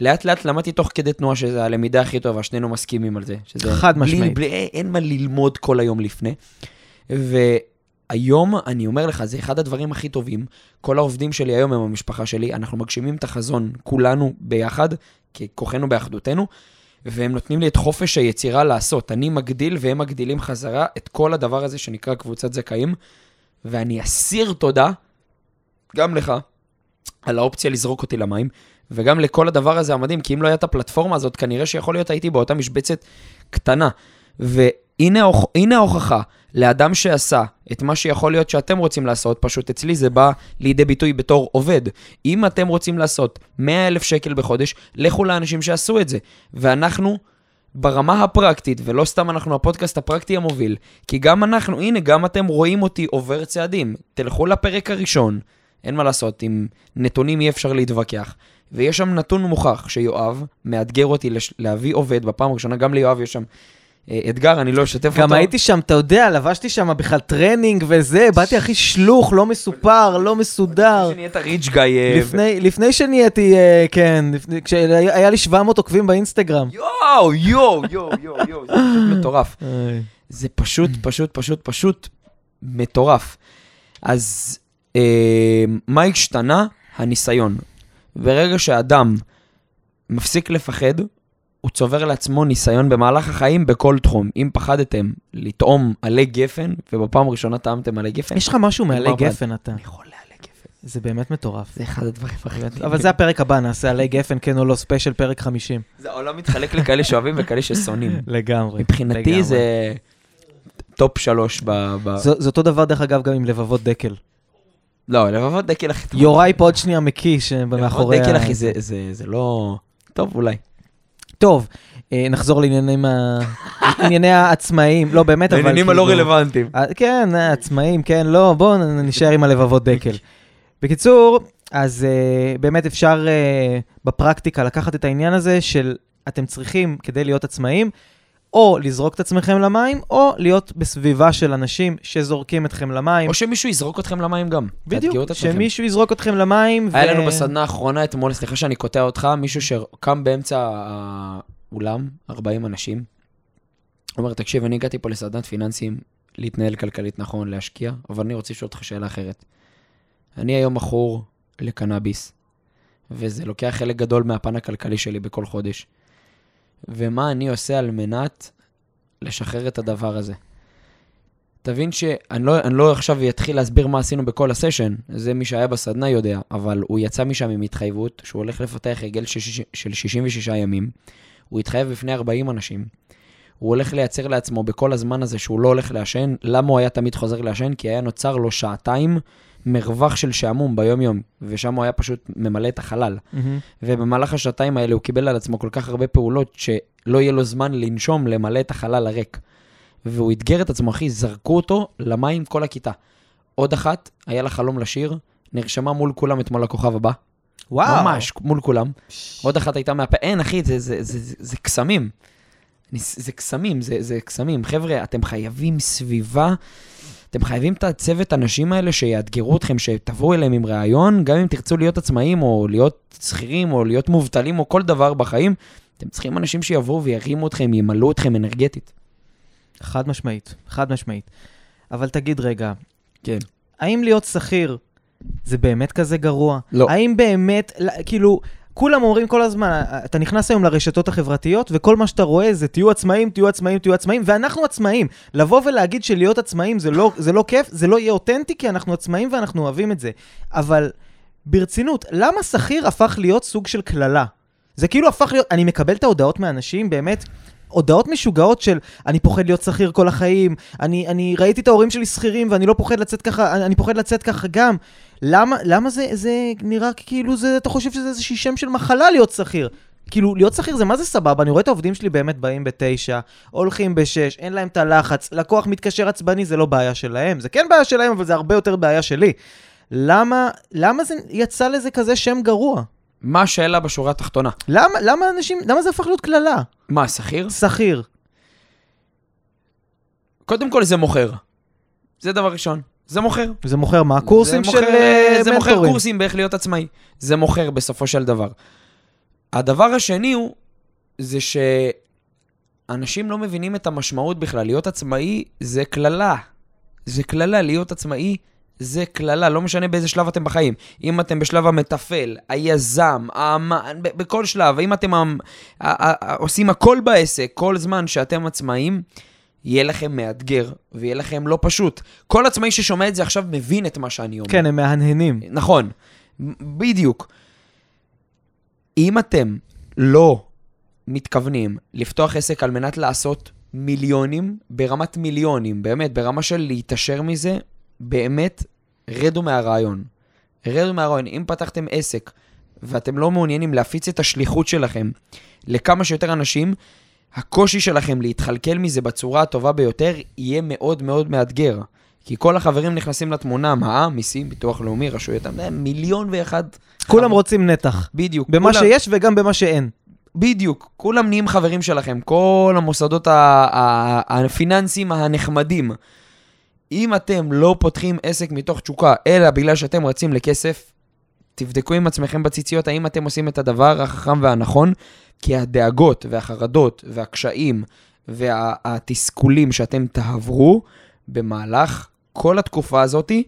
לאט לאט למדתי תוך כדי תנועה שזה הלמידה הכי טובה, שנינו מסכימים על זה. שזה חד משמעית. בלי, בלי, אין מה ללמוד כל היום לפני. ו... היום, אני אומר לך, זה אחד הדברים הכי טובים. כל העובדים שלי היום הם המשפחה שלי, אנחנו מגשימים את החזון כולנו ביחד, ככוחנו באחדותנו, והם נותנים לי את חופש היצירה לעשות. אני מגדיל והם מגדילים חזרה את כל הדבר הזה שנקרא קבוצת זכאים, ואני אסיר תודה, גם לך, על האופציה לזרוק אותי למים, וגם לכל הדבר הזה המדהים, כי אם לא הייתה הפלטפורמה הזאת, כנראה שיכול להיות הייתי באותה משבצת קטנה. והנה ההוכחה לאדם שעשה את מה שיכול להיות שאתם רוצים לעשות, פשוט אצלי זה בא לידי ביטוי בתור עובד. אם אתם רוצים לעשות 100 אלף שקל בחודש, לכו לאנשים שעשו את זה. ואנחנו... ברמה הפרקטית, ולא סתם אנחנו הפודקאסט הפרקטי המוביל, כי גם אנחנו, הנה, גם אתם רואים אותי עובר צעדים. תלכו לפרק הראשון, אין מה לעשות, עם נתונים אי אפשר להתווכח. ויש שם נתון מוכח שיואב מאתגר אותי לש... להביא עובד בפעם הראשונה, גם ליואב יש שם אתגר, אני לא אשתף אותו. גם הייתי שם, אתה יודע, לבשתי שם בכלל טרנינג וזה, באתי הכי שלוך, לא מסופר, לא מסודר. לפני שנהיית rich guy. לפני שנהייתי, אה, כן, כשהיה לי 700 עוקבים באינסטגרם. יואו, יואו, יואו, יואו, יואו, זה פשוט מטורף. זה פשוט, פשוט, פשוט, פשוט מטורף. אז אה, מה השתנה? הניסיון. ברגע שאדם מפסיק לפחד, הוא צובר לעצמו ניסיון במהלך החיים בכל תחום. אם פחדתם לטעום עלי גפן, ובפעם הראשונה טעמתם עלי גפן... יש לך משהו מעלי גפן, אתה. אני חולה עלי גפן. זה באמת מטורף. זה אחד הדברים הכי. אבל זה הפרק הבא, נעשה עלי גפן, כן או לא, ספיישל פרק 50. זה העולם מתחלק לכאלה שאוהבים וכאלה ששונאים. לגמרי. מבחינתי זה top שלוש ב... זה אותו דבר, דרך אגב, גם עם לבבות דקל. לא, לבבות דקל, אחי. יוראי פה עוד שנייה מקיש מאחורי... לבבות דקל, אחי, זה לא... טוב, אולי. טוב, אה, נחזור לעניינים ה... ענייני העצמאים, לא באמת, אבל... לעניינים הלא כאילו- רלוונטיים. אה, כן, עצמאים, כן, לא, בואו נשאר עם הלבבות דקל. בקיצור, אז uh, באמת אפשר uh, בפרקטיקה לקחת את העניין הזה של אתם צריכים, כדי להיות עצמאים, או לזרוק את עצמכם למים, או להיות בסביבה של אנשים שזורקים אתכם למים. או שמישהו יזרוק אתכם למים גם. בדיוק, שמישהו יזרוק אתכם למים. היה ו... לנו בסדנה האחרונה אתמול, סליחה שאני קוטע אותך, מישהו שקם באמצע האולם, 40 אנשים. אומר, תקשיב, אני הגעתי פה לסדנת פיננסים, להתנהל כלכלית נכון, להשקיע, אבל אני רוצה לשאול אותך שאלה אחרת. אני היום מכור לקנאביס, וזה לוקח חלק גדול מהפן הכלכלי שלי בכל חודש. ומה אני עושה על מנת לשחרר את הדבר הזה. תבין שאני לא, לא עכשיו אתחיל להסביר מה עשינו בכל הסשן, זה מי שהיה בסדנה יודע, אבל הוא יצא משם עם התחייבות שהוא הולך לפתח רגל של 66 ימים, הוא התחייב בפני 40 אנשים, הוא הולך לייצר לעצמו בכל הזמן הזה שהוא לא הולך לעשן, למה הוא היה תמיד חוזר לעשן? כי היה נוצר לו שעתיים מרווח של שעמום ביום-יום, ושם הוא היה פשוט ממלא את החלל. Mm-hmm. ובמהלך השעתיים האלה הוא קיבל על עצמו כל כך הרבה פעולות, שלא יהיה לו זמן לנשום, למלא את החלל הריק. והוא אתגר את עצמו, אחי, זרקו אותו למים כל הכיתה. עוד אחת, היה לה חלום לשיר, נרשמה מול כולם אתמול לכוכב הבא. וואו. ממש, מול כולם. עוד אחת הייתה מהפה, אין, אחי, זה, זה, זה, זה, זה קסמים. זה קסמים, זה, זה קסמים. חבר'ה, אתם חייבים סביבה אתם חייבים את הצוות הנשים האלה שיאתגרו אתכם, שתבואו אליהם עם ראיון, גם אם תרצו להיות עצמאים, או להיות שכירים, או להיות מובטלים, או כל דבר בחיים, אתם צריכים אנשים שיבואו וירימו אתכם, ימלאו אתכם אנרגטית. חד משמעית, חד משמעית. אבל תגיד רגע, כן. האם להיות שכיר זה באמת כזה גרוע? לא. האם באמת, כאילו, כולם אומרים כל הזמן, אתה נכנס היום לרשתות החברתיות, וכל מה שאתה רואה זה תהיו עצמאים, תהיו עצמאים, תהיו עצמאים, ואנחנו עצמאים. לבוא ולהגיד שלהיות עצמאים זה לא, זה לא כיף, זה לא יהיה אותנטי, כי אנחנו עצמאים ואנחנו אוהבים את זה. אבל ברצינות, למה שכיר הפך להיות סוג של קללה? זה כאילו הפך להיות, אני מקבל את ההודעות מאנשים, באמת, הודעות משוגעות של אני פוחד להיות שכיר כל החיים, אני, אני ראיתי את ההורים שלי שכירים ואני לא פוחד לצאת ככה, אני, אני פוחד לצאת ככה גם. למה, למה זה, זה נראה כאילו זה, אתה חושב שזה איזשהו שם של מחלה להיות שכיר? כאילו, להיות שכיר זה מה זה סבבה, אני רואה את העובדים שלי באמת באים בתשע, הולכים בשש, אין להם את הלחץ, לקוח מתקשר עצבני זה לא בעיה שלהם, זה כן בעיה שלהם, אבל זה הרבה יותר בעיה שלי. למה, למה זה יצא לזה כזה שם גרוע? מה השאלה בשורה התחתונה? למה, למה אנשים, למה זה הפך להיות קללה? מה, שכיר? שכיר. קודם כל זה מוכר. זה דבר ראשון. זה מוכר. זה מוכר מה? קורסים זה של מוכר, אה, זה מוכר. קורסים באיך להיות עצמאי. זה מוכר בסופו של דבר. הדבר השני הוא, זה שאנשים לא מבינים את המשמעות בכלל. להיות עצמאי זה קללה. זה קללה, להיות עצמאי זה קללה, לא משנה באיזה שלב אתם בחיים. אם אתם בשלב המתפעל, היזם, האמן, ב- בכל שלב, אם אתם המ- ה- ה- ה- עושים הכל בעסק, כל זמן שאתם עצמאים, יהיה לכם מאתגר, ויהיה לכם לא פשוט. כל עצמאי ששומע את זה עכשיו מבין את מה שאני אומר. כן, הם מהנהנים. נכון, בדיוק. אם אתם לא מתכוונים לפתוח עסק על מנת לעשות מיליונים, ברמת מיליונים, באמת, ברמה של להתעשר מזה, באמת, רדו מהרעיון. רדו מהרעיון. אם פתחתם עסק ואתם לא מעוניינים להפיץ את השליחות שלכם לכמה שיותר אנשים, הקושי שלכם להתכלכל מזה בצורה הטובה ביותר יהיה מאוד מאוד מאתגר. כי כל החברים נכנסים לתמונה, מע"מ, מיסים, ביטוח לאומי, רשויות, מיליון ואחד. כולם רוצים נתח. בדיוק. במה כולם, שיש וגם במה שאין. בדיוק. כולם נהיים חברים שלכם, כל המוסדות הפיננסיים הנחמדים. אם אתם לא פותחים עסק מתוך תשוקה, אלא בגלל שאתם רצים לכסף, תבדקו עם עצמכם בציציות האם אתם עושים את הדבר החכם והנכון, כי הדאגות והחרדות והקשיים והתסכולים שאתם תעברו במהלך כל התקופה הזאתי,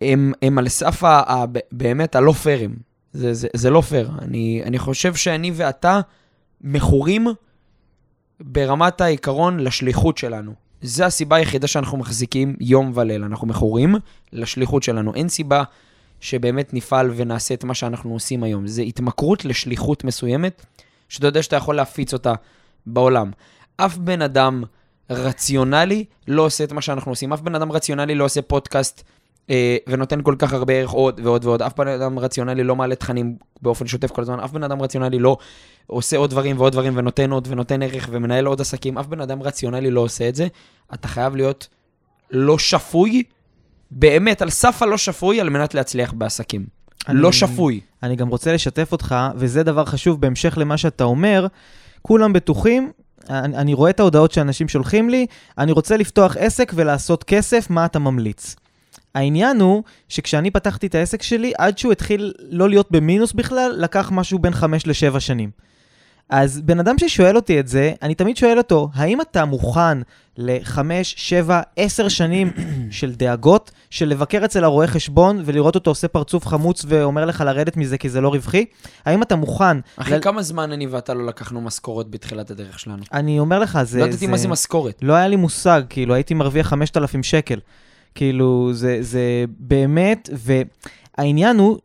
הם, הם על סף באמת הלא פיירים. זה, זה, זה לא פייר. אני, אני חושב שאני ואתה מכורים ברמת העיקרון לשליחות שלנו. זו הסיבה היחידה שאנחנו מחזיקים יום וליל. אנחנו מכורים לשליחות שלנו. אין סיבה שבאמת נפעל ונעשה את מה שאנחנו עושים היום. זה התמכרות לשליחות מסוימת, שאתה יודע שאתה יכול להפיץ אותה בעולם. אף בן אדם רציונלי לא עושה את מה שאנחנו עושים. אף בן אדם רציונלי לא עושה פודקאסט ונותן כל כך הרבה ערך עוד ועוד ועוד. אף בן אדם רציונלי לא מעלה תכנים באופן שוטף כל הזמן. אף בן אדם רציונלי לא עושה עוד דברים ועוד דברים ונותן עוד ונותן ערך ומנהל עוד עסקים. אף בן אדם רציונלי לא עושה את זה. אתה חייב להיות לא שפוי, באמת, על סף הלא שפוי, על מנת להצליח בעסקים. אני- לא שפוי. אני גם רוצה לשתף אותך, וזה דבר חשוב בהמשך למה שאתה אומר, כולם בטוחים, אני, אני רואה את ההודעות שאנשים שולחים לי, אני רוצה לפתוח עסק ולעשות כסף, מה אתה ממליץ? העניין הוא שכשאני פתחתי את העסק שלי, עד שהוא התחיל לא להיות במינוס בכלל, לקח משהו בין 5 ל-7 שנים. אז בן אדם ששואל אותי את זה, אני תמיד שואל אותו, האם אתה מוכן ל-5, 7, 10 שנים של דאגות, של לבקר אצל הרואה חשבון ולראות אותו עושה פרצוף חמוץ ואומר לך לרדת מזה כי זה לא רווחי? האם אתה מוכן... אחי, ל- כמה זמן אני ואתה לא לקחנו משכורות בתחילת הדרך שלנו? אני אומר לך, זה... לא ידעתי מה זה משכורת. לא היה לי מושג, כאילו, הייתי מרוויח 5,000 שקל. כאילו, זה, זה באמת, והעניין הוא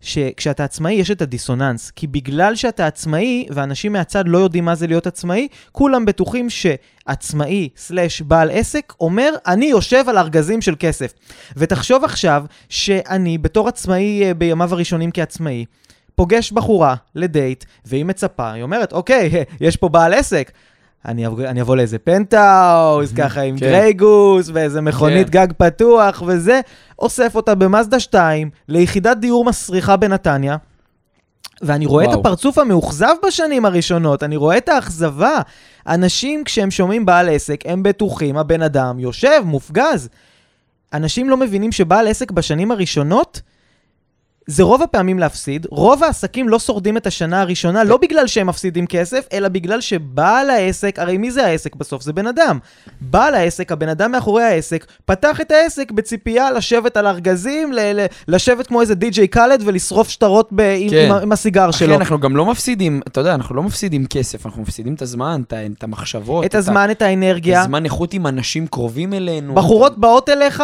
שכשאתה עצמאי יש את הדיסוננס. כי בגלל שאתה עצמאי, ואנשים מהצד לא יודעים מה זה להיות עצמאי, כולם בטוחים שעצמאי סלאש בעל עסק אומר, אני יושב על ארגזים של כסף. ותחשוב עכשיו שאני בתור עצמאי אה, בימיו הראשונים כעצמאי, פוגש בחורה לדייט, והיא מצפה, היא אומרת, אוקיי, יש פה בעל עסק. אני אבוא, אני אבוא לאיזה פנטהאוז, ככה עם כן. גרייגוס, ואיזה מכונית כן. גג פתוח וזה, אוסף אותה במאזדה 2 ליחידת דיור מסריחה בנתניה, ואני רואה וואו. את הפרצוף המאוכזב בשנים הראשונות, אני רואה את האכזבה. אנשים, כשהם שומעים בעל עסק, הם בטוחים, הבן אדם יושב, מופגז. אנשים לא מבינים שבעל עסק בשנים הראשונות, זה רוב הפעמים להפסיד. רוב העסקים לא שורדים את השנה הראשונה, לא בגלל שהם מפסידים כסף, אלא בגלל שבעל העסק, הרי מי זה העסק בסוף? זה בן אדם. בעל העסק, הבן אדם מאחורי העסק, פתח את העסק בציפייה לשבת על ארגזים, ל- ל- לשבת כמו איזה די.ג'יי קאלד ולשרוף שטרות ב- עם, כן. עם, ה- עם הסיגר אחי, שלו. אנחנו גם לא מפסידים, אתה יודע, אנחנו לא מפסידים כסף, אנחנו מפסידים את הזמן, את את המחשבות. את הזמן, את האנרגיה. הזמן איכות עם אנשים קרובים אלינו. בחורות באות אליך,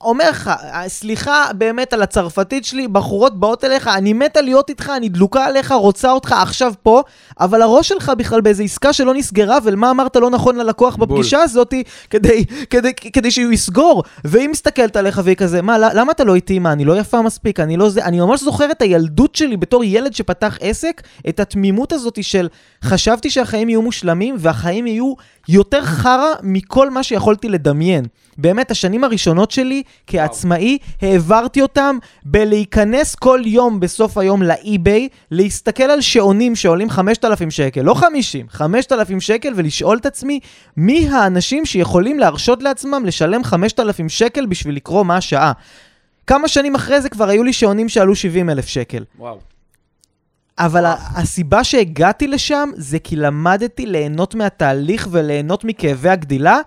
אומר לך, סליחה באמת על הצרפתית שלי, בחורות באות אליך, אני מתה להיות איתך, אני דלוקה עליך, רוצה אותך עכשיו פה, אבל הראש שלך בכלל באיזו עסקה שלא נסגרה, ומה אמרת לא נכון ללקוח בול. בפגישה הזאת, כדי, כדי, כדי שהוא יסגור. והיא מסתכלת עליך והיא כזה, מה, למה אתה לא איתי? מה, אני לא יפה מספיק? אני לא זה... אני ממש זוכר את הילדות שלי בתור ילד שפתח עסק, את התמימות הזאת של חשבתי שהחיים יהיו מושלמים, והחיים יהיו יותר חרא מכל מה שיכולתי לדמיין. באמת, השנים הראשונות שלי כעצמאי, העברתי אותם בלהיכנס כל יום בסוף היום לאי-ביי, להסתכל על שעונים שעולים 5,000 שקל, לא 50, 5,000 שקל, ולשאול את עצמי, מי האנשים שיכולים להרשות לעצמם לשלם 5,000 שקל בשביל לקרוא מה השעה. כמה שנים אחרי זה כבר היו לי שעונים שעלו 70,000 שקל. וואו. אבל הסיבה שהגעתי לשם זה כי למדתי ליהנות מהתהליך וליהנות מכאבי הגדילה,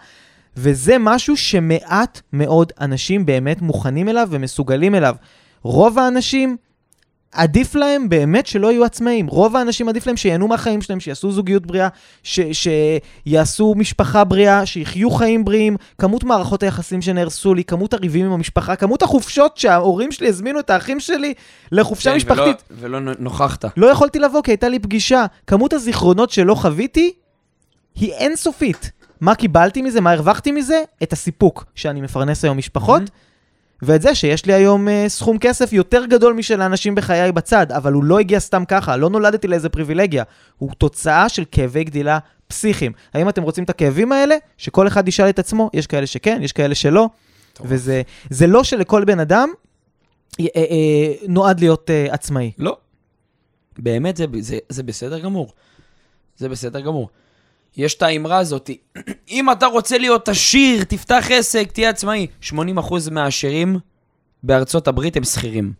וזה משהו שמעט מאוד אנשים באמת מוכנים אליו ומסוגלים אליו. רוב האנשים, עדיף להם באמת שלא יהיו עצמאים. רוב האנשים עדיף להם שיהנו מהחיים שלהם, שיעשו זוגיות בריאה, ש- שיעשו משפחה בריאה, שיחיו חיים בריאים. כמות מערכות היחסים שנהרסו לי, כמות הריבים עם המשפחה, כמות החופשות שההורים שלי הזמינו את האחים שלי לחופשה כן, משפחתית. ולא, ולא נוכחת. לא יכולתי לבוא כי הייתה לי פגישה. כמות הזיכרונות שלא חוויתי היא אינסופית. מה קיבלתי מזה? מה הרווחתי מזה? את הסיפוק שאני מפרנס היום משפחות, Mm-hmm. ואת זה שיש לי היום uh, סכום כסף יותר גדול משל האנשים בחיי בצד, אבל הוא לא הגיע סתם ככה, לא נולדתי לאיזה פריבילגיה. הוא תוצאה של כאבי גדילה פסיכיים. האם אתם רוצים את הכאבים האלה? שכל אחד ישאל את עצמו, יש כאלה שכן, יש כאלה שלא, טוב. וזה זה לא שלכל בן אדם אה, אה, אה, נועד להיות אה, עצמאי. לא. באמת, זה, זה, זה בסדר גמור. זה בסדר גמור. יש את האמרה הזאת, אם אתה רוצה להיות עשיר, תפתח עסק, תהיה עצמאי. 80% מהעשירים בארצות הברית הם שכירים.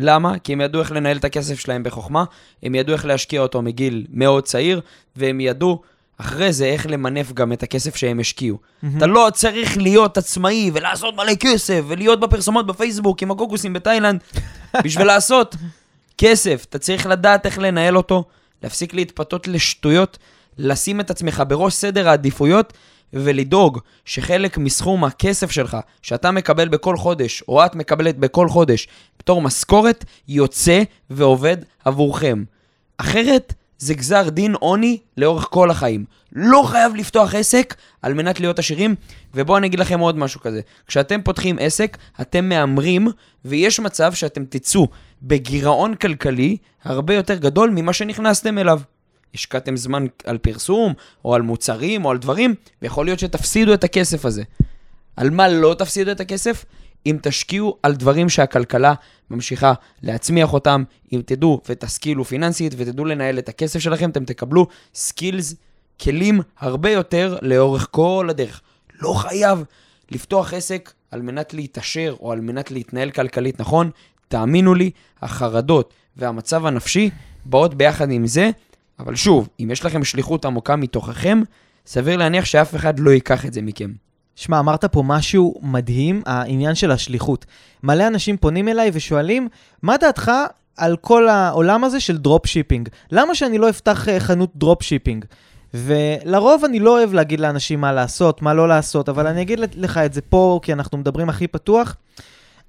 למה? כי הם ידעו איך לנהל את הכסף שלהם בחוכמה, הם ידעו איך להשקיע אותו מגיל מאוד צעיר, והם ידעו אחרי זה איך למנף גם את הכסף שהם השקיעו. אתה לא צריך להיות עצמאי ולעשות מלא כסף ולהיות בפרסומות בפייסבוק עם הקוקוסים בתאילנד בשביל לעשות כסף. אתה צריך לדעת איך לנהל אותו, להפסיק להתפתות לשטויות, לשים את עצמך בראש סדר העדיפויות ולדאוג שחלק מסכום הכסף שלך שאתה מקבל בכל חודש, או את מקבלת בכל חודש, בתור משכורת, יוצא ועובד עבורכם. אחרת, זה גזר דין עוני לאורך כל החיים. לא חייב לפתוח עסק על מנת להיות עשירים, ובואו אני אגיד לכם עוד משהו כזה. כשאתם פותחים עסק, אתם מהמרים, ויש מצב שאתם תצאו בגירעון כלכלי הרבה יותר גדול ממה שנכנסתם אליו. השקעתם זמן על פרסום, או על מוצרים, או על דברים, ויכול להיות שתפסידו את הכסף הזה. על מה לא תפסידו את הכסף? אם תשקיעו על דברים שהכלכלה ממשיכה להצמיח אותם, אם תדעו ותשכילו פיננסית ותדעו לנהל את הכסף שלכם, אתם תקבלו סקילס, כלים הרבה יותר לאורך כל הדרך. לא חייב לפתוח עסק על מנת להתעשר או על מנת להתנהל כלכלית נכון. תאמינו לי, החרדות והמצב הנפשי באות ביחד עם זה, אבל שוב, אם יש לכם שליחות עמוקה מתוככם, סביר להניח שאף אחד לא ייקח את זה מכם. שמע, אמרת פה משהו מדהים, העניין של השליחות. מלא אנשים פונים אליי ושואלים, מה דעתך על כל העולם הזה של drop shipping? למה שאני לא אפתח אה, חנות drop shipping? ולרוב אני לא אוהב להגיד לאנשים מה לעשות, מה לא לעשות, אבל אני אגיד לך את זה פה, כי אנחנו מדברים הכי פתוח.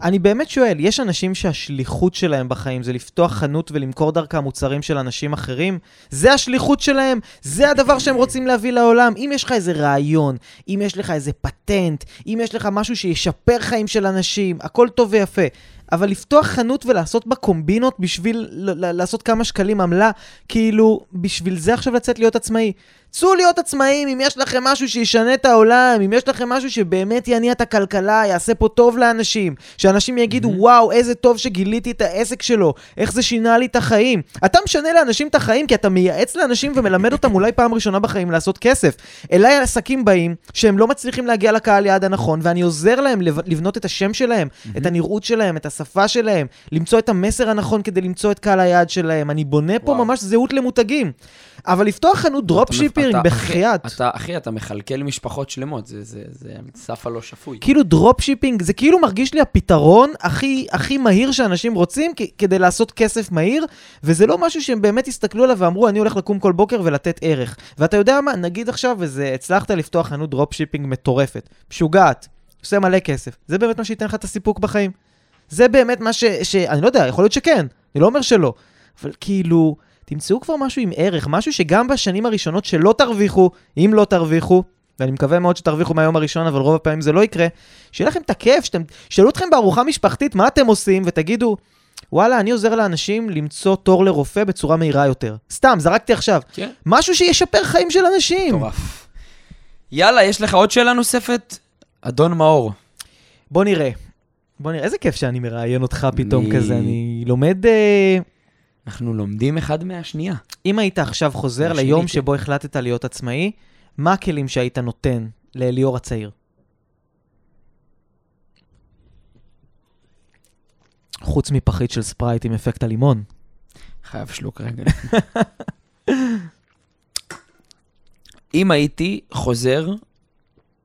אני באמת שואל, יש אנשים שהשליחות שלהם בחיים זה לפתוח חנות ולמכור דרכה מוצרים של אנשים אחרים? זה השליחות שלהם? זה הדבר שהם רוצים להביא לעולם? אם יש לך איזה רעיון, אם יש לך איזה פטנט, אם יש לך משהו שישפר חיים של אנשים, הכל טוב ויפה. אבל לפתוח חנות ולעשות בה קומבינות בשביל לעשות כמה שקלים עמלה, כאילו, בשביל זה עכשיו לצאת להיות עצמאי. צאו להיות עצמאים אם יש לכם משהו שישנה את העולם, אם יש לכם משהו שבאמת יניע את הכלכלה, יעשה פה טוב לאנשים. שאנשים יגידו, mm-hmm. וואו, איזה טוב שגיליתי את העסק שלו, איך זה שינה לי את החיים. אתה משנה לאנשים את החיים כי אתה מייעץ לאנשים ומלמד אותם אולי פעם ראשונה בחיים לעשות כסף. אליי עסקים באים שהם לא מצליחים להגיע לקהל יעד הנכון, ואני עוזר להם לבנות את השם שלהם, mm-hmm. את הנראות שלהם, את השפה שלהם, למצוא את המסר הנכון כדי למצוא את קהל היעד שלהם. אני בונה פה וואו. ממש זהות למותגים. אבל לפתוח חנות drop אתה- בחייאת. אתה, אחי, אתה מכלכל משפחות שלמות, זה, זה, זה סף הלא שפוי. כאילו drop shipping, זה כאילו מרגיש לי הפתרון הכי, הכי מהיר שאנשים רוצים כ- כדי לעשות כסף מהיר, וזה לא משהו שהם באמת הסתכלו עליו ואמרו, אני הולך לקום כל בוקר ולתת ערך. ואתה יודע מה, נגיד עכשיו, וזה, הצלחת לפתוח חנות drop shipping מטורפת, משוגעת. עושה מלא כסף. זה באמת מה שייתן לך את הסיפוק בחיים. זה באמת מה ש... ש... אני לא יודע, יכול להיות שכן, אני לא אומר שלא. אבל כאילו, תמצאו כבר משהו עם ערך, משהו שגם בשנים הראשונות שלא תרוויחו, אם לא תרוויחו, ואני מקווה מאוד שתרוויחו מהיום הראשון, אבל רוב הפעמים זה לא יקרה, שיהיה לכם את הכיף, שאתם... שאלו אתכם בארוחה משפחתית מה אתם עושים, ותגידו, וואלה, אני עוזר לאנשים למצוא תור לרופא בצורה מהירה יותר. סתם, זרקתי עכשיו. כן. משהו שישפר חיים של אנשים. מטורף. יאללה, יש לך עוד שאלה נוספת? אדון מאור. בוא נראה. בוא נראה, איזה כיף שאני מראיין אותך פתאום אני- כזה, אני לומד... אה, אנחנו לומדים אחד מהשנייה. אם היית עכשיו חוזר ליום כן. שבו החלטת להיות עצמאי, מה הכלים שהיית נותן לאליאור הצעיר? חוץ מפחית של ספרייט עם אפקט הלימון. חייב שלוק רגע. אם הייתי חוזר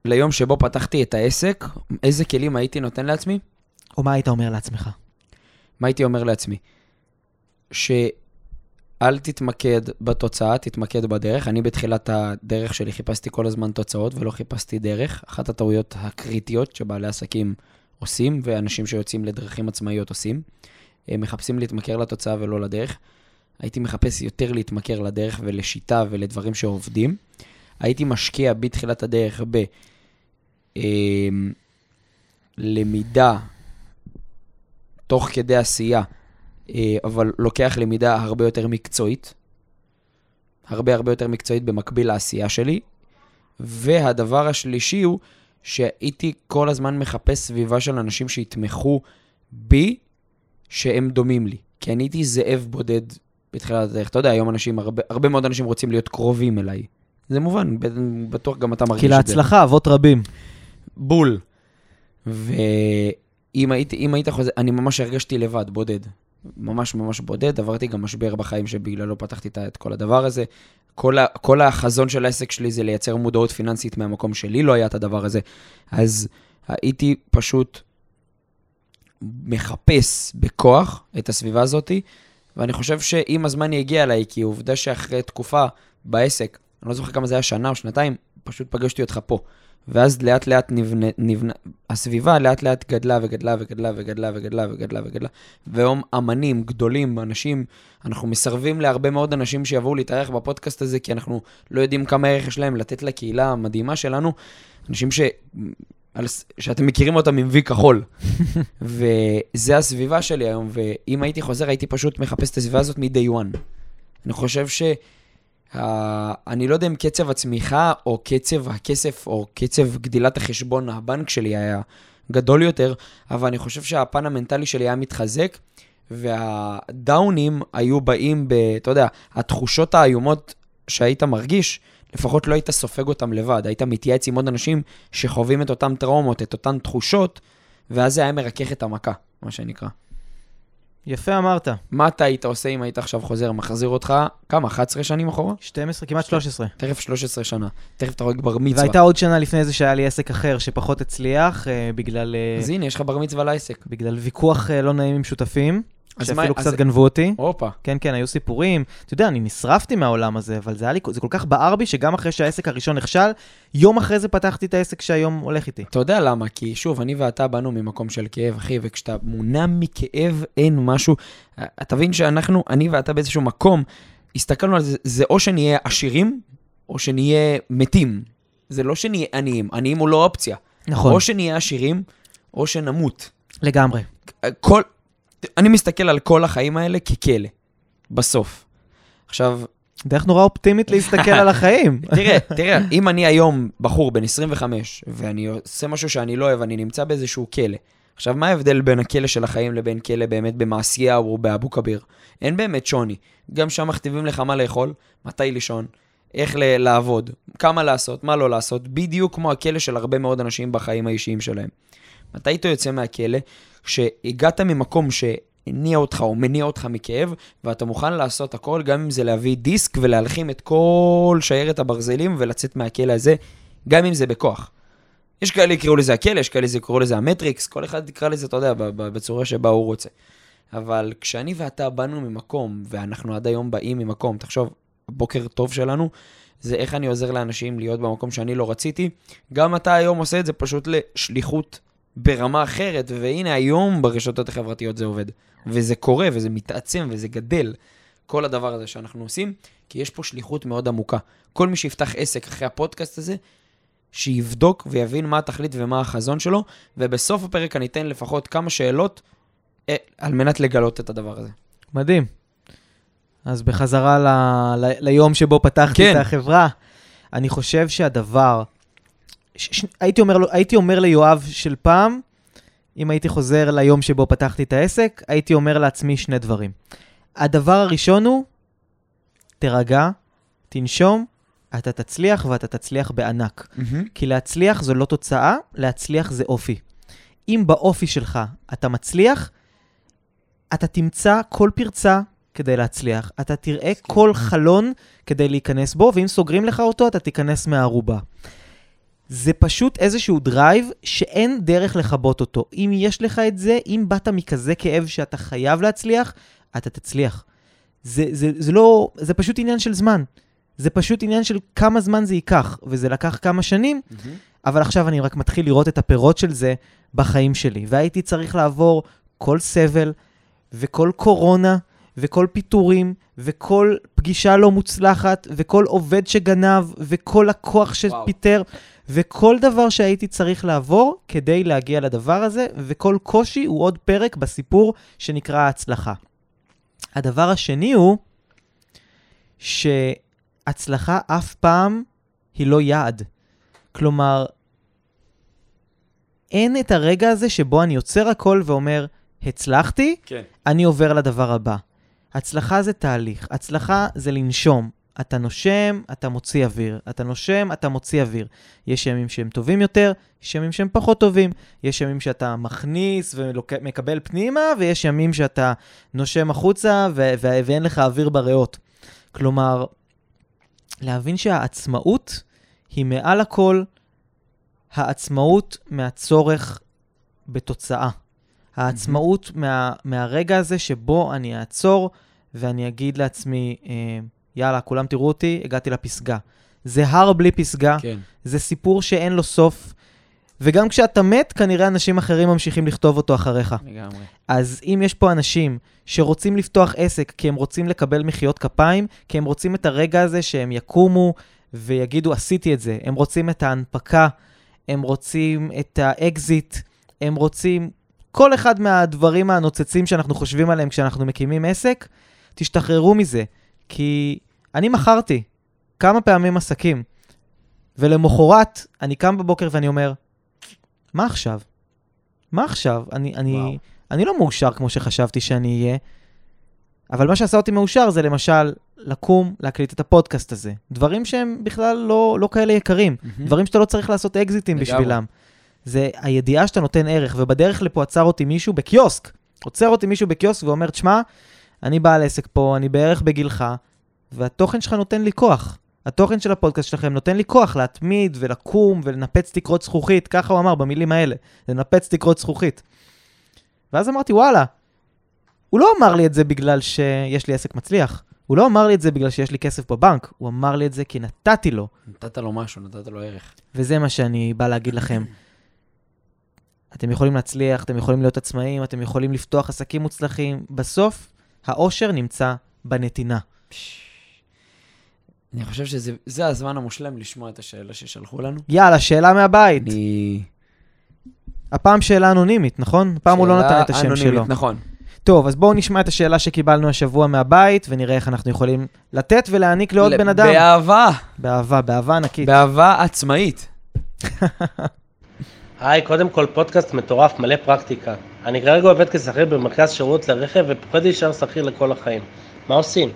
ליום שבו פתחתי את העסק, איזה כלים הייתי נותן לעצמי? או מה היית אומר לעצמך? מה הייתי אומר לעצמי? שאל תתמקד בתוצאה, תתמקד בדרך. אני בתחילת הדרך שלי חיפשתי כל הזמן תוצאות ולא חיפשתי דרך. אחת הטעויות הקריטיות שבעלי עסקים עושים, ואנשים שיוצאים לדרכים עצמאיות עושים. הם מחפשים להתמכר לתוצאה ולא לדרך. הייתי מחפש יותר להתמכר לדרך ולשיטה ולדברים שעובדים. הייתי משקיע בתחילת הדרך ב... אמ, למידה תוך כדי עשייה, אבל לוקח למידה הרבה יותר מקצועית, הרבה הרבה יותר מקצועית במקביל לעשייה שלי. והדבר השלישי הוא שהייתי כל הזמן מחפש סביבה של אנשים שיתמכו בי, שהם דומים לי. כי אני הייתי זאב בודד בתחילת הדרך. אתה יודע, היום אנשים, הרבה, הרבה מאוד אנשים רוצים להיות קרובים אליי. זה מובן, בטוח גם אתה מרגיש כי את זה. להצלחה אבות רבים. בול. ואם הייתי, אם היית חוזר, אני ממש הרגשתי לבד, בודד. ממש ממש בודד, עברתי גם משבר בחיים שבגללו פתחתי את- כל הדבר הזה. כל, ה, כל החזון של העסק שלי זה לייצר מודעות פיננסית מהמקום שלי, לא היה את הדבר הזה. אז הייתי פשוט מחפש בכוח את הסביבה הזאתי, ואני חושב שעם הזמן היא הגיעה אליי, כי עובדה שאחרי תקופה בעסק, אני לא זוכר כמה זה היה, שנה או שנתיים, פשוט פגשתי אותך פה. ואז לאט לאט נבנה, נבנה, הסביבה לאט לאט גדלה וגדלה וגדלה וגדלה וגדלה וגדלה וגדלה. והיום אמנים גדולים, אנשים, אנחנו מסרבים להרבה מאוד אנשים שיבואו להתארח בפודקאסט הזה, כי אנחנו לא יודעים כמה ערך יש להם לתת לקהילה המדהימה שלנו. אנשים ש... על... שאתם מכירים אותם עם וי כחול. וזה הסביבה שלי היום, ואם הייתי חוזר, הייתי פשוט מחפש את הסביבה הזאת מ-day one. אני חושב ש... ה- אני לא יודע אם קצב הצמיחה, או קצב הכסף, או קצב גדילת החשבון הבנק שלי היה גדול יותר, אבל אני חושב שהפן המנטלי שלי היה מתחזק, והדאונים היו באים ב... אתה יודע, התחושות האיומות שהיית מרגיש, לפחות לא היית סופג אותם לבד, היית מתייעץ עם עוד אנשים שחווים את אותן טראומות, את אותן תחושות, ואז זה היה מרכך את המכה, מה שנקרא. יפה אמרת. מה אתה היית עושה אם היית עכשיו חוזר, מחזיר אותך, כמה, 11 שנים אחורה? 12, כמעט 13. תכף 13 שנה, תכף אתה רואה בר מצווה. והייתה עוד שנה לפני זה שהיה לי עסק אחר שפחות הצליח, אה, בגלל, אה, אז הנה, יש לך בר מצווה לעסק. בגלל ויכוח אה, לא נעים עם שותפים, שאפילו קצת גנבו אותי. הופה. כן, כן, היו סיפורים. אתה יודע, אני נשרפתי מהעולם הזה, אבל זה לי, זה כל כך בער בי, שגם אחרי שהעסק הראשון נכשל, יום אחרי זה פתחתי את העסק שהיום הולך איתי. אתה יודע למה? כי שוב, אני ואתה באנו ממקום של כאב, אחי, וכשאתה מונע מכאב, אין משהו... תבין שאנחנו, אני ואתה באיזשהו מקום, הסתכלנו על זה, זה או שנהיה עשירים, או שנהיה מתים. זה לא שנהיה עניים, עניים הוא לא אופציה. נכון, או שנהיה עשירים, או שנמות. לגמרי. כל... אני מסתכל על כל החיים האלה ככלא, בסוף. עכשיו, דרך נורא אופטימית להסתכל על החיים. תראה, תראה, אם אני היום בחור בן 25, ואני עושה משהו שאני לא אוהב, אני נמצא באיזשהו כלא. עכשיו, מה ההבדל בין הכלא של החיים לבין כלא באמת במעשיהו או באבו כביר? אין באמת שוני. גם שם מכתיבים לך מה לאכול, מתי לישון, איך ל- לעבוד, כמה לעשות, מה לא לעשות, בדיוק כמו הכלא של הרבה מאוד אנשים בחיים האישיים שלהם. מתי אתה יוצא מהכלא? כשהגעת ממקום שהניע אותך או מניע אותך מכאב, ואתה מוכן לעשות הכל, גם אם זה להביא דיסק ולהלחים את כל שיירת הברזלים ולצאת מהכלא הזה, גם אם זה בכוח. יש כאלה יקראו לזה הכלא, יש כאלה יקראו לזה המטריקס, כל אחד יקרא לזה, אתה יודע, בצורה שבה הוא רוצה. אבל כשאני ואתה באנו ממקום, ואנחנו עד היום באים ממקום, תחשוב, הבוקר טוב שלנו, זה איך אני עוזר לאנשים להיות במקום שאני לא רציתי. גם אתה היום עושה את זה פשוט לשליחות ברמה אחרת, והנה היום ברשתות החברתיות זה עובד. וזה קורה, וזה מתעצם, וזה גדל, כל הדבר הזה שאנחנו עושים, כי יש פה שליחות מאוד עמוקה. כל מי שיפתח עסק אחרי הפודקאסט הזה, שיבדוק ויבין מה התכלית ומה החזון שלו, ובסוף הפרק אני אתן לפחות כמה שאלות אה, על מנת לגלות את הדבר הזה. מדהים. אז בחזרה ל, ל, ליום שבו פתחתי כן. את החברה, אני חושב שהדבר, ש, הייתי, אומר, הייתי אומר ליואב של פעם, אם הייתי חוזר ליום שבו פתחתי את העסק, הייתי אומר לעצמי שני דברים. הדבר הראשון הוא, תירגע, תנשום, אתה תצליח ואתה תצליח בענק. כי להצליח זו לא תוצאה, להצליח זה אופי. אם באופי שלך אתה מצליח, אתה תמצא כל פרצה כדי להצליח. אתה תראה כל חלון כדי להיכנס בו, ואם סוגרים לך אותו, אתה תיכנס מהארובה. זה פשוט איזשהו drive שאין דרך לכבות אותו. אם יש לך את זה, אם באת מכזה כאב שאתה חייב להצליח, אתה תצליח. זה, זה, זה לא, זה פשוט עניין של זמן. זה פשוט עניין של כמה זמן זה ייקח, וזה לקח כמה שנים, אבל עכשיו אני רק מתחיל לראות את הפירות של זה בחיים שלי. והייתי צריך לעבור כל סבל, וכל קורונה, וכל פיטורים, וכל פגישה לא מוצלחת, וכל עובד שגנב, וכל לקוח שפיטר, וכל דבר שהייתי צריך לעבור כדי להגיע לדבר הזה, וכל קושי הוא עוד פרק בסיפור שנקרא ההצלחה. הדבר השני הוא שהצלחה אף פעם היא לא יעד. כלומר, אין את הרגע הזה שבו אני עוצר הכל ואומר, הצלחתי, כן. אני עובר לדבר הבא. הצלחה זה תהליך, הצלחה זה לנשום. אתה נושם, אתה מוציא אוויר. אתה נושם, אתה מוציא אוויר. יש ימים שהם טובים יותר, יש ימים שהם פחות טובים. יש ימים שאתה מכניס ומקבל פנימה, ויש ימים שאתה נושם החוצה ו- ו- ואין לך אוויר בריאות. כלומר, להבין שהעצמאות היא מעל הכל העצמאות מהצורך בתוצאה. העצמאות מה, מהרגע הזה שבו אני אעצור ואני אגיד לעצמי, אה, יאללה, כולם תראו אותי, הגעתי לפסגה. זה הר בלי פסגה, כן. זה סיפור שאין לו סוף, וגם כשאתה מת, כנראה אנשים אחרים ממשיכים לכתוב אותו אחריך. לגמרי. אז אם יש פה אנשים שרוצים לפתוח עסק כי הם רוצים לקבל מחיאות כפיים, כי הם רוצים את הרגע הזה שהם יקומו ויגידו, עשיתי את זה, הם רוצים את ההנפקה, הם רוצים את האקזיט, הם רוצים כל אחד מהדברים הנוצצים שאנחנו חושבים עליהם כשאנחנו מקימים עסק, תשתחררו מזה. כי אני מכרתי כמה פעמים עסקים, ולמחרת אני קם בבוקר ואני אומר, מה עכשיו? מה עכשיו? אני, אני, וואו. אני לא מאושר כמו שחשבתי שאני אהיה, אבל מה שעשה אותי מאושר זה למשל לקום, להקליט את הפודקאסט הזה. דברים שהם בכלל לא, לא כאלה יקרים. דברים שאתה לא צריך לעשות אקזיטים לגמרי. בשבילם. זה הידיעה שאתה נותן ערך, ובדרך לפה עצר אותי מישהו בקיוסק. עוצר אותי מישהו בקיוסק ואומר, תשמע, אני בעל עסק פה, אני בערך בגילך, והתוכן שלך נותן לי כוח. התוכן של הפודקאסט שלכם נותן לי כוח להתמיד ולקום ולנפץ תקרות זכוכית, ככה הוא אמר במילים האלה, לנפץ תקרות זכוכית. ואז אמרתי, וואלה, הוא לא אמר לי את זה בגלל שיש לי עסק מצליח. הוא לא אמר לי את זה בגלל שיש לי כסף בבנק, הוא אמר לי את זה כי נתתי לו. נתת לו משהו, נתת לו ערך. וזה מה שאני בא להגיד לכם. אתם יכולים להצליח, אתם יכולים להיות עצמאים, אתם יכולים לפתוח עסקים מוצלחים. בסוף, האושר נמצא בנתינה. אני חושב שזה זה הזמן המושלם לשמוע את השאלה ששלחו לנו. יאללה, שאלה מהבית. אני... הפעם שאלה אנונימית, נכון? הפעם הוא לא שאלה נתן את השם אנונימית, שלו. נכון. טוב, אז בואו נשמע את השאלה שקיבלנו השבוע מהבית, ונראה איך אנחנו יכולים לתת ולהעניק לעוד ל- בן אדם. באהבה, באהבה, באהבה ענקית. באהבה עצמאית. היי, קודם כל פודקאסט מטורף, מלא פרקטיקה. אני כרגע עובד כשכיר במרכז שירות לרכב ופוחד להישאר שכיר לכל החיים. מה עושים?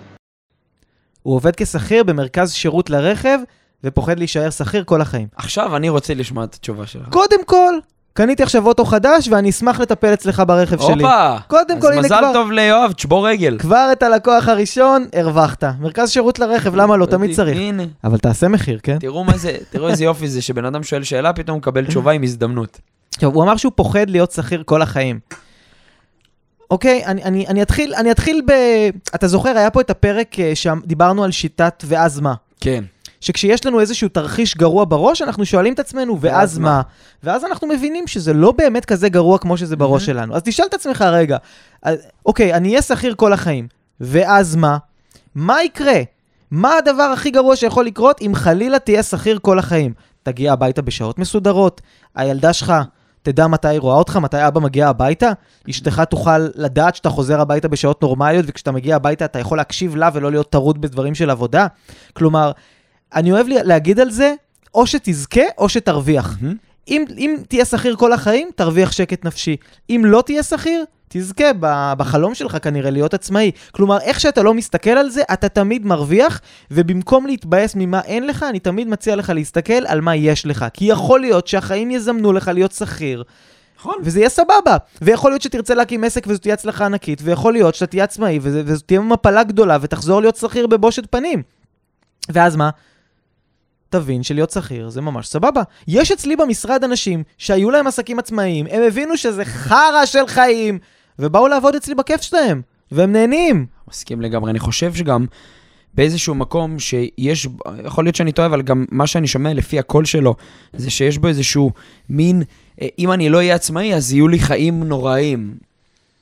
הוא עובד כשכיר במרכז שירות לרכב, ופוחד להישאר שכיר כל החיים. עכשיו אני רוצה לשמוע את התשובה שלך. קודם כל, קניתי עכשיו אוטו חדש, ואני אשמח לטפל אצלך ברכב שלי. הופה! קודם כל, אז הנה מזל כבר- טוב ליואב, תשבור רגל. כבר את הלקוח הראשון, הרווחת. מרכז שירות לרכב, למה לא? תמיד צריך. הנה, אבל תעשה מחיר, כן? תראו מה זה, תראו איזה יופי זה שבן אדם שואל שאלה, פתאום מקבל תשובה עם הזדמנות. עכשיו, הוא אמר שהוא פוחד להיות שכיר כל החיים. אוקיי, אני, אני, אני, אתחיל, אני אתחיל ב... אתה זוכר, היה פה את הפרק אה, שם דיברנו על שיטת ואז מה. כן. שכשיש לנו איזשהו תרחיש גרוע בראש, אנחנו שואלים את עצמנו, ואז מה? מה? ואז אנחנו מבינים שזה לא באמת כזה גרוע כמו שזה בראש שלנו. אז תשאל את עצמך רגע, אה, אוקיי, אני אהיה שכיר כל החיים, ואז מה? מה יקרה? מה הדבר הכי גרוע שיכול לקרות אם חלילה תהיה שכיר כל החיים? תגיע הביתה בשעות מסודרות, הילדה שלך תדע מתי היא רואה אותך, מתי אבא מגיע הביתה, אשתך תוכל לדעת שאתה חוזר הביתה בשעות נורמליות, וכשאתה מגיע הביתה אתה יכול להקשיב לה ולא להיות טרוד בדברים של עבודה. כלומר, אני אוהב להגיד על זה, או שתזכה או שתרוויח. מהמם. אם, אם תהיה שכיר כל החיים, תרוויח שקט נפשי. אם לא תהיה שכיר, תזכה בחלום שלך כנראה להיות עצמאי. כלומר, איך שאתה לא מסתכל על זה, אתה תמיד מרוויח, ובמקום להתבאס ממה אין לך, אני תמיד מציע לך להסתכל על מה יש לך. כי יכול להיות שהחיים יזמנו לך להיות שכיר, נכון. וזה יהיה סבבה. ויכול להיות שתרצה להקים עסק וזו תהיה הצלחה ענקית, ויכול להיות שאתה תהיה עצמאי וזו תהיה מפלה גדולה ותחזור להיות שכיר בבושת פנים. ואז מה? תבין שלהיות שכיר זה ממש סבבה. יש אצלי במשרד אנשים שהיו להם עסקים עצמאיים, הם הבינו שזה חרא של חיים, ובאו לעבוד אצלי בכיף שלהם, והם נהנים. מסכים לגמרי. אני חושב שגם באיזשהו מקום שיש, יכול להיות שאני טועה, אבל גם מה שאני שומע לפי הקול שלו, זה שיש בו איזשהו מין, אה, אם אני לא אהיה עצמאי, אז יהיו לי חיים נוראיים.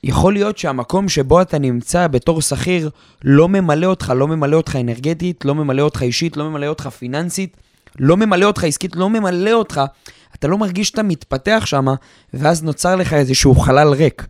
יכול להיות שהמקום שבו אתה נמצא בתור שכיר לא ממלא אותך, לא ממלא אותך אנרגטית, לא ממלא אותך אישית, לא ממלא אותך פיננסית, לא ממלא אותך עסקית, לא ממלא אותך. אתה לא מרגיש שאתה מתפתח שם, ואז נוצר לך איזשהו חלל ריק.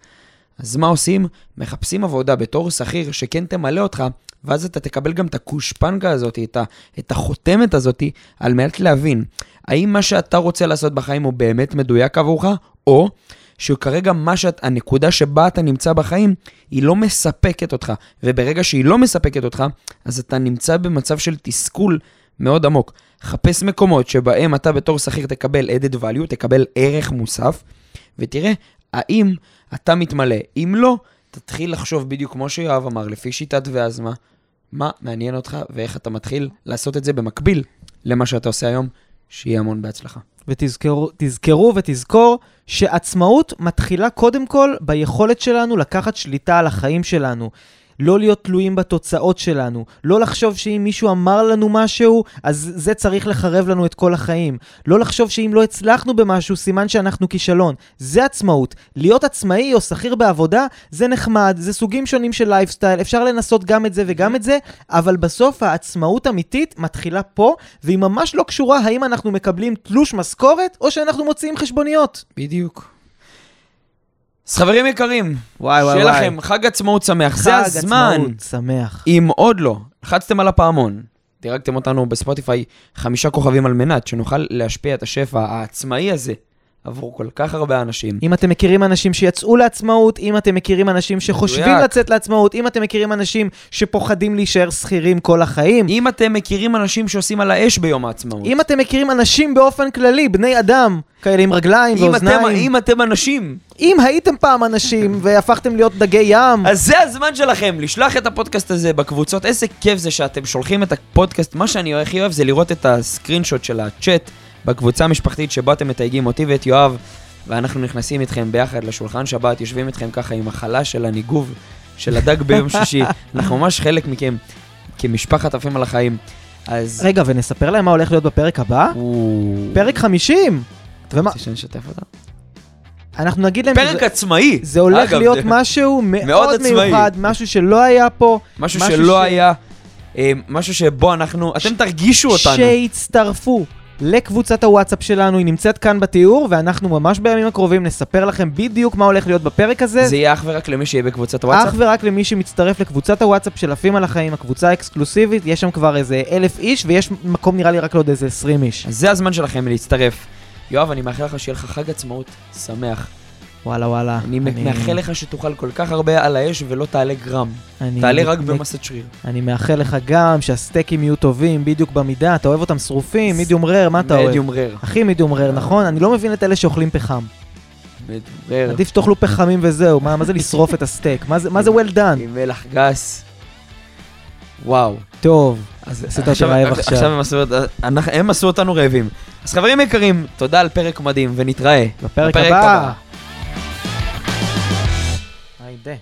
אז מה עושים? מחפשים עבודה בתור שכיר שכן תמלא אותך, ואז אתה תקבל גם את הקושפנקה הזאת, את, את החותמת הזאת, על מנת להבין, האם מה שאתה רוצה לעשות בחיים הוא באמת מדויק עבורך, או שכרגע מה שאת, הנקודה שבה אתה נמצא בחיים, היא לא מספקת אותך, וברגע שהיא לא מספקת אותך, אז אתה נמצא במצב של תסכול מאוד עמוק. חפש מקומות שבהם אתה בתור שכיר תקבל added value, תקבל ערך מוסף, ותראה האם אתה מתמלא. אם לא, תתחיל לחשוב בדיוק כמו שיואב אמר, לפי שיטת ואז מה, מה מעניין אותך ואיך אתה מתחיל לעשות את זה במקביל למה שאתה עושה היום, שיהיה המון בהצלחה. ותזכרו תזכרו ותזכור שעצמאות מתחילה קודם כל ביכולת שלנו לקחת שליטה על החיים שלנו. לא להיות תלויים בתוצאות שלנו, לא לחשוב שאם מישהו אמר לנו משהו, אז זה צריך לחרב לנו את כל החיים. לא לחשוב שאם לא הצלחנו במשהו, סימן שאנחנו כישלון. זה עצמאות. להיות עצמאי או שכיר בעבודה, זה נחמד, זה סוגים שונים של לייפסטייל, אפשר לנסות גם את זה וגם את זה, אבל בסוף העצמאות אמיתית מתחילה פה, והיא ממש לא קשורה האם אנחנו מקבלים תלוש משכורת, או שאנחנו מוציאים חשבוניות. בדיוק. אז חברים יקרים, וואי שיהיה לכם חג עצמאות שמח. זה חג הזמן. עצמאות שמח. אם עוד לא, לחצתם על הפעמון, דירגתם אותנו בספוטיפיי חמישה כוכבים על מנת שנוכל להשפיע את השפע העצמאי הזה עבור כל כך הרבה אנשים. אם אתם מכירים אנשים שיצאו לעצמאות, אם אתם מכירים אנשים שחושבים מדויק. לצאת לעצמאות, אם אתם מכירים אנשים שפוחדים להישאר שכירים כל החיים, אם אתם מכירים אנשים שעושים על האש ביום העצמאות, אם אתם מכירים אנשים באופן כללי, בני אדם, כאלה עם רגליים אם אתם, ואוזניים, אם אתם אנשים, אם הייתם פעם אנשים והפכתם להיות דגי ים, אז זה הזמן שלכם לשלוח את הפודקאסט הזה בקבוצות. איזה כיף זה שאתם שולחים את הפודקאסט. מה שאני הכי אוהב זה לראות את הסקרין שוט של הצ'אט בקבוצה המשפחתית שבה אתם מתייגים אותי ואת יואב, ואנחנו נכנסים איתכם ביחד לשולחן שבת, יושבים איתכם ככה עם החלה של הניגוב של הדג ביום שישי. אנחנו ממש חלק מכם, כמשפחת עפים על החיים. אז... רגע, ונספר להם מה הולך להיות בפרק הבא? פרק 50! ומה, רוצה שנשתף אותם? אנחנו נגיד להם פרק שזה- עצמאי. זה הולך אגב, להיות זה משהו מאוד עצמאי. מיוחד, משהו שלא היה פה. משהו משהו שלא ש- היה, אה, משהו שבו אנחנו, אתם תרגישו אותנו. שיצטרפו לקבוצת הוואטסאפ שלנו, היא נמצאת כאן בתיאור, ואנחנו ממש בימים הקרובים נספר לכם בדיוק מה הולך להיות בפרק הזה. זה יהיה אך ורק למי שיהיה בקבוצת אך הוואטסאפ. ורק למי שמצטרף לקבוצת הוואטסאפ של עפים על החיים, הקבוצה האקסקלוסיבית, יש שם כבר איזה אלף איש, ויש מקום נראה לי רק לעוד איזה עשרים איש. אז זה הזמן שלכם להצטרף. יואב, אני מאחל לך שיהיה לך חג עצמאות שמח. וואלה וואלה. אני מאחל לך שתאכל כל כך הרבה על האש ולא תעלה גרם. אני- תעלה רק אני- במסת שריר. אני מאחל לך גם שהסטייקים יהיו טובים, בדיוק במידה, אתה אוהב אותם שרופים, מידיום רר, מה אתה אוהב? מדיום רר. הכי מידיום רר, נכון? אני לא מבין את אלה שאוכלים פחם. מדיום רר. עדיף שתאכלו פחמים וזהו, מה מה זה לשרוף את הסטייק? מה זה- מה זה well done? עם מלח גס. וואו. טוב, אז עשית אותי רעב עכשיו. עכשיו הם עשו, אנחנו- הם עשו אותנו רעבים. אז חברים יקרים, תודה על פרק מדהים, ונתראה בפרק הבא. hide there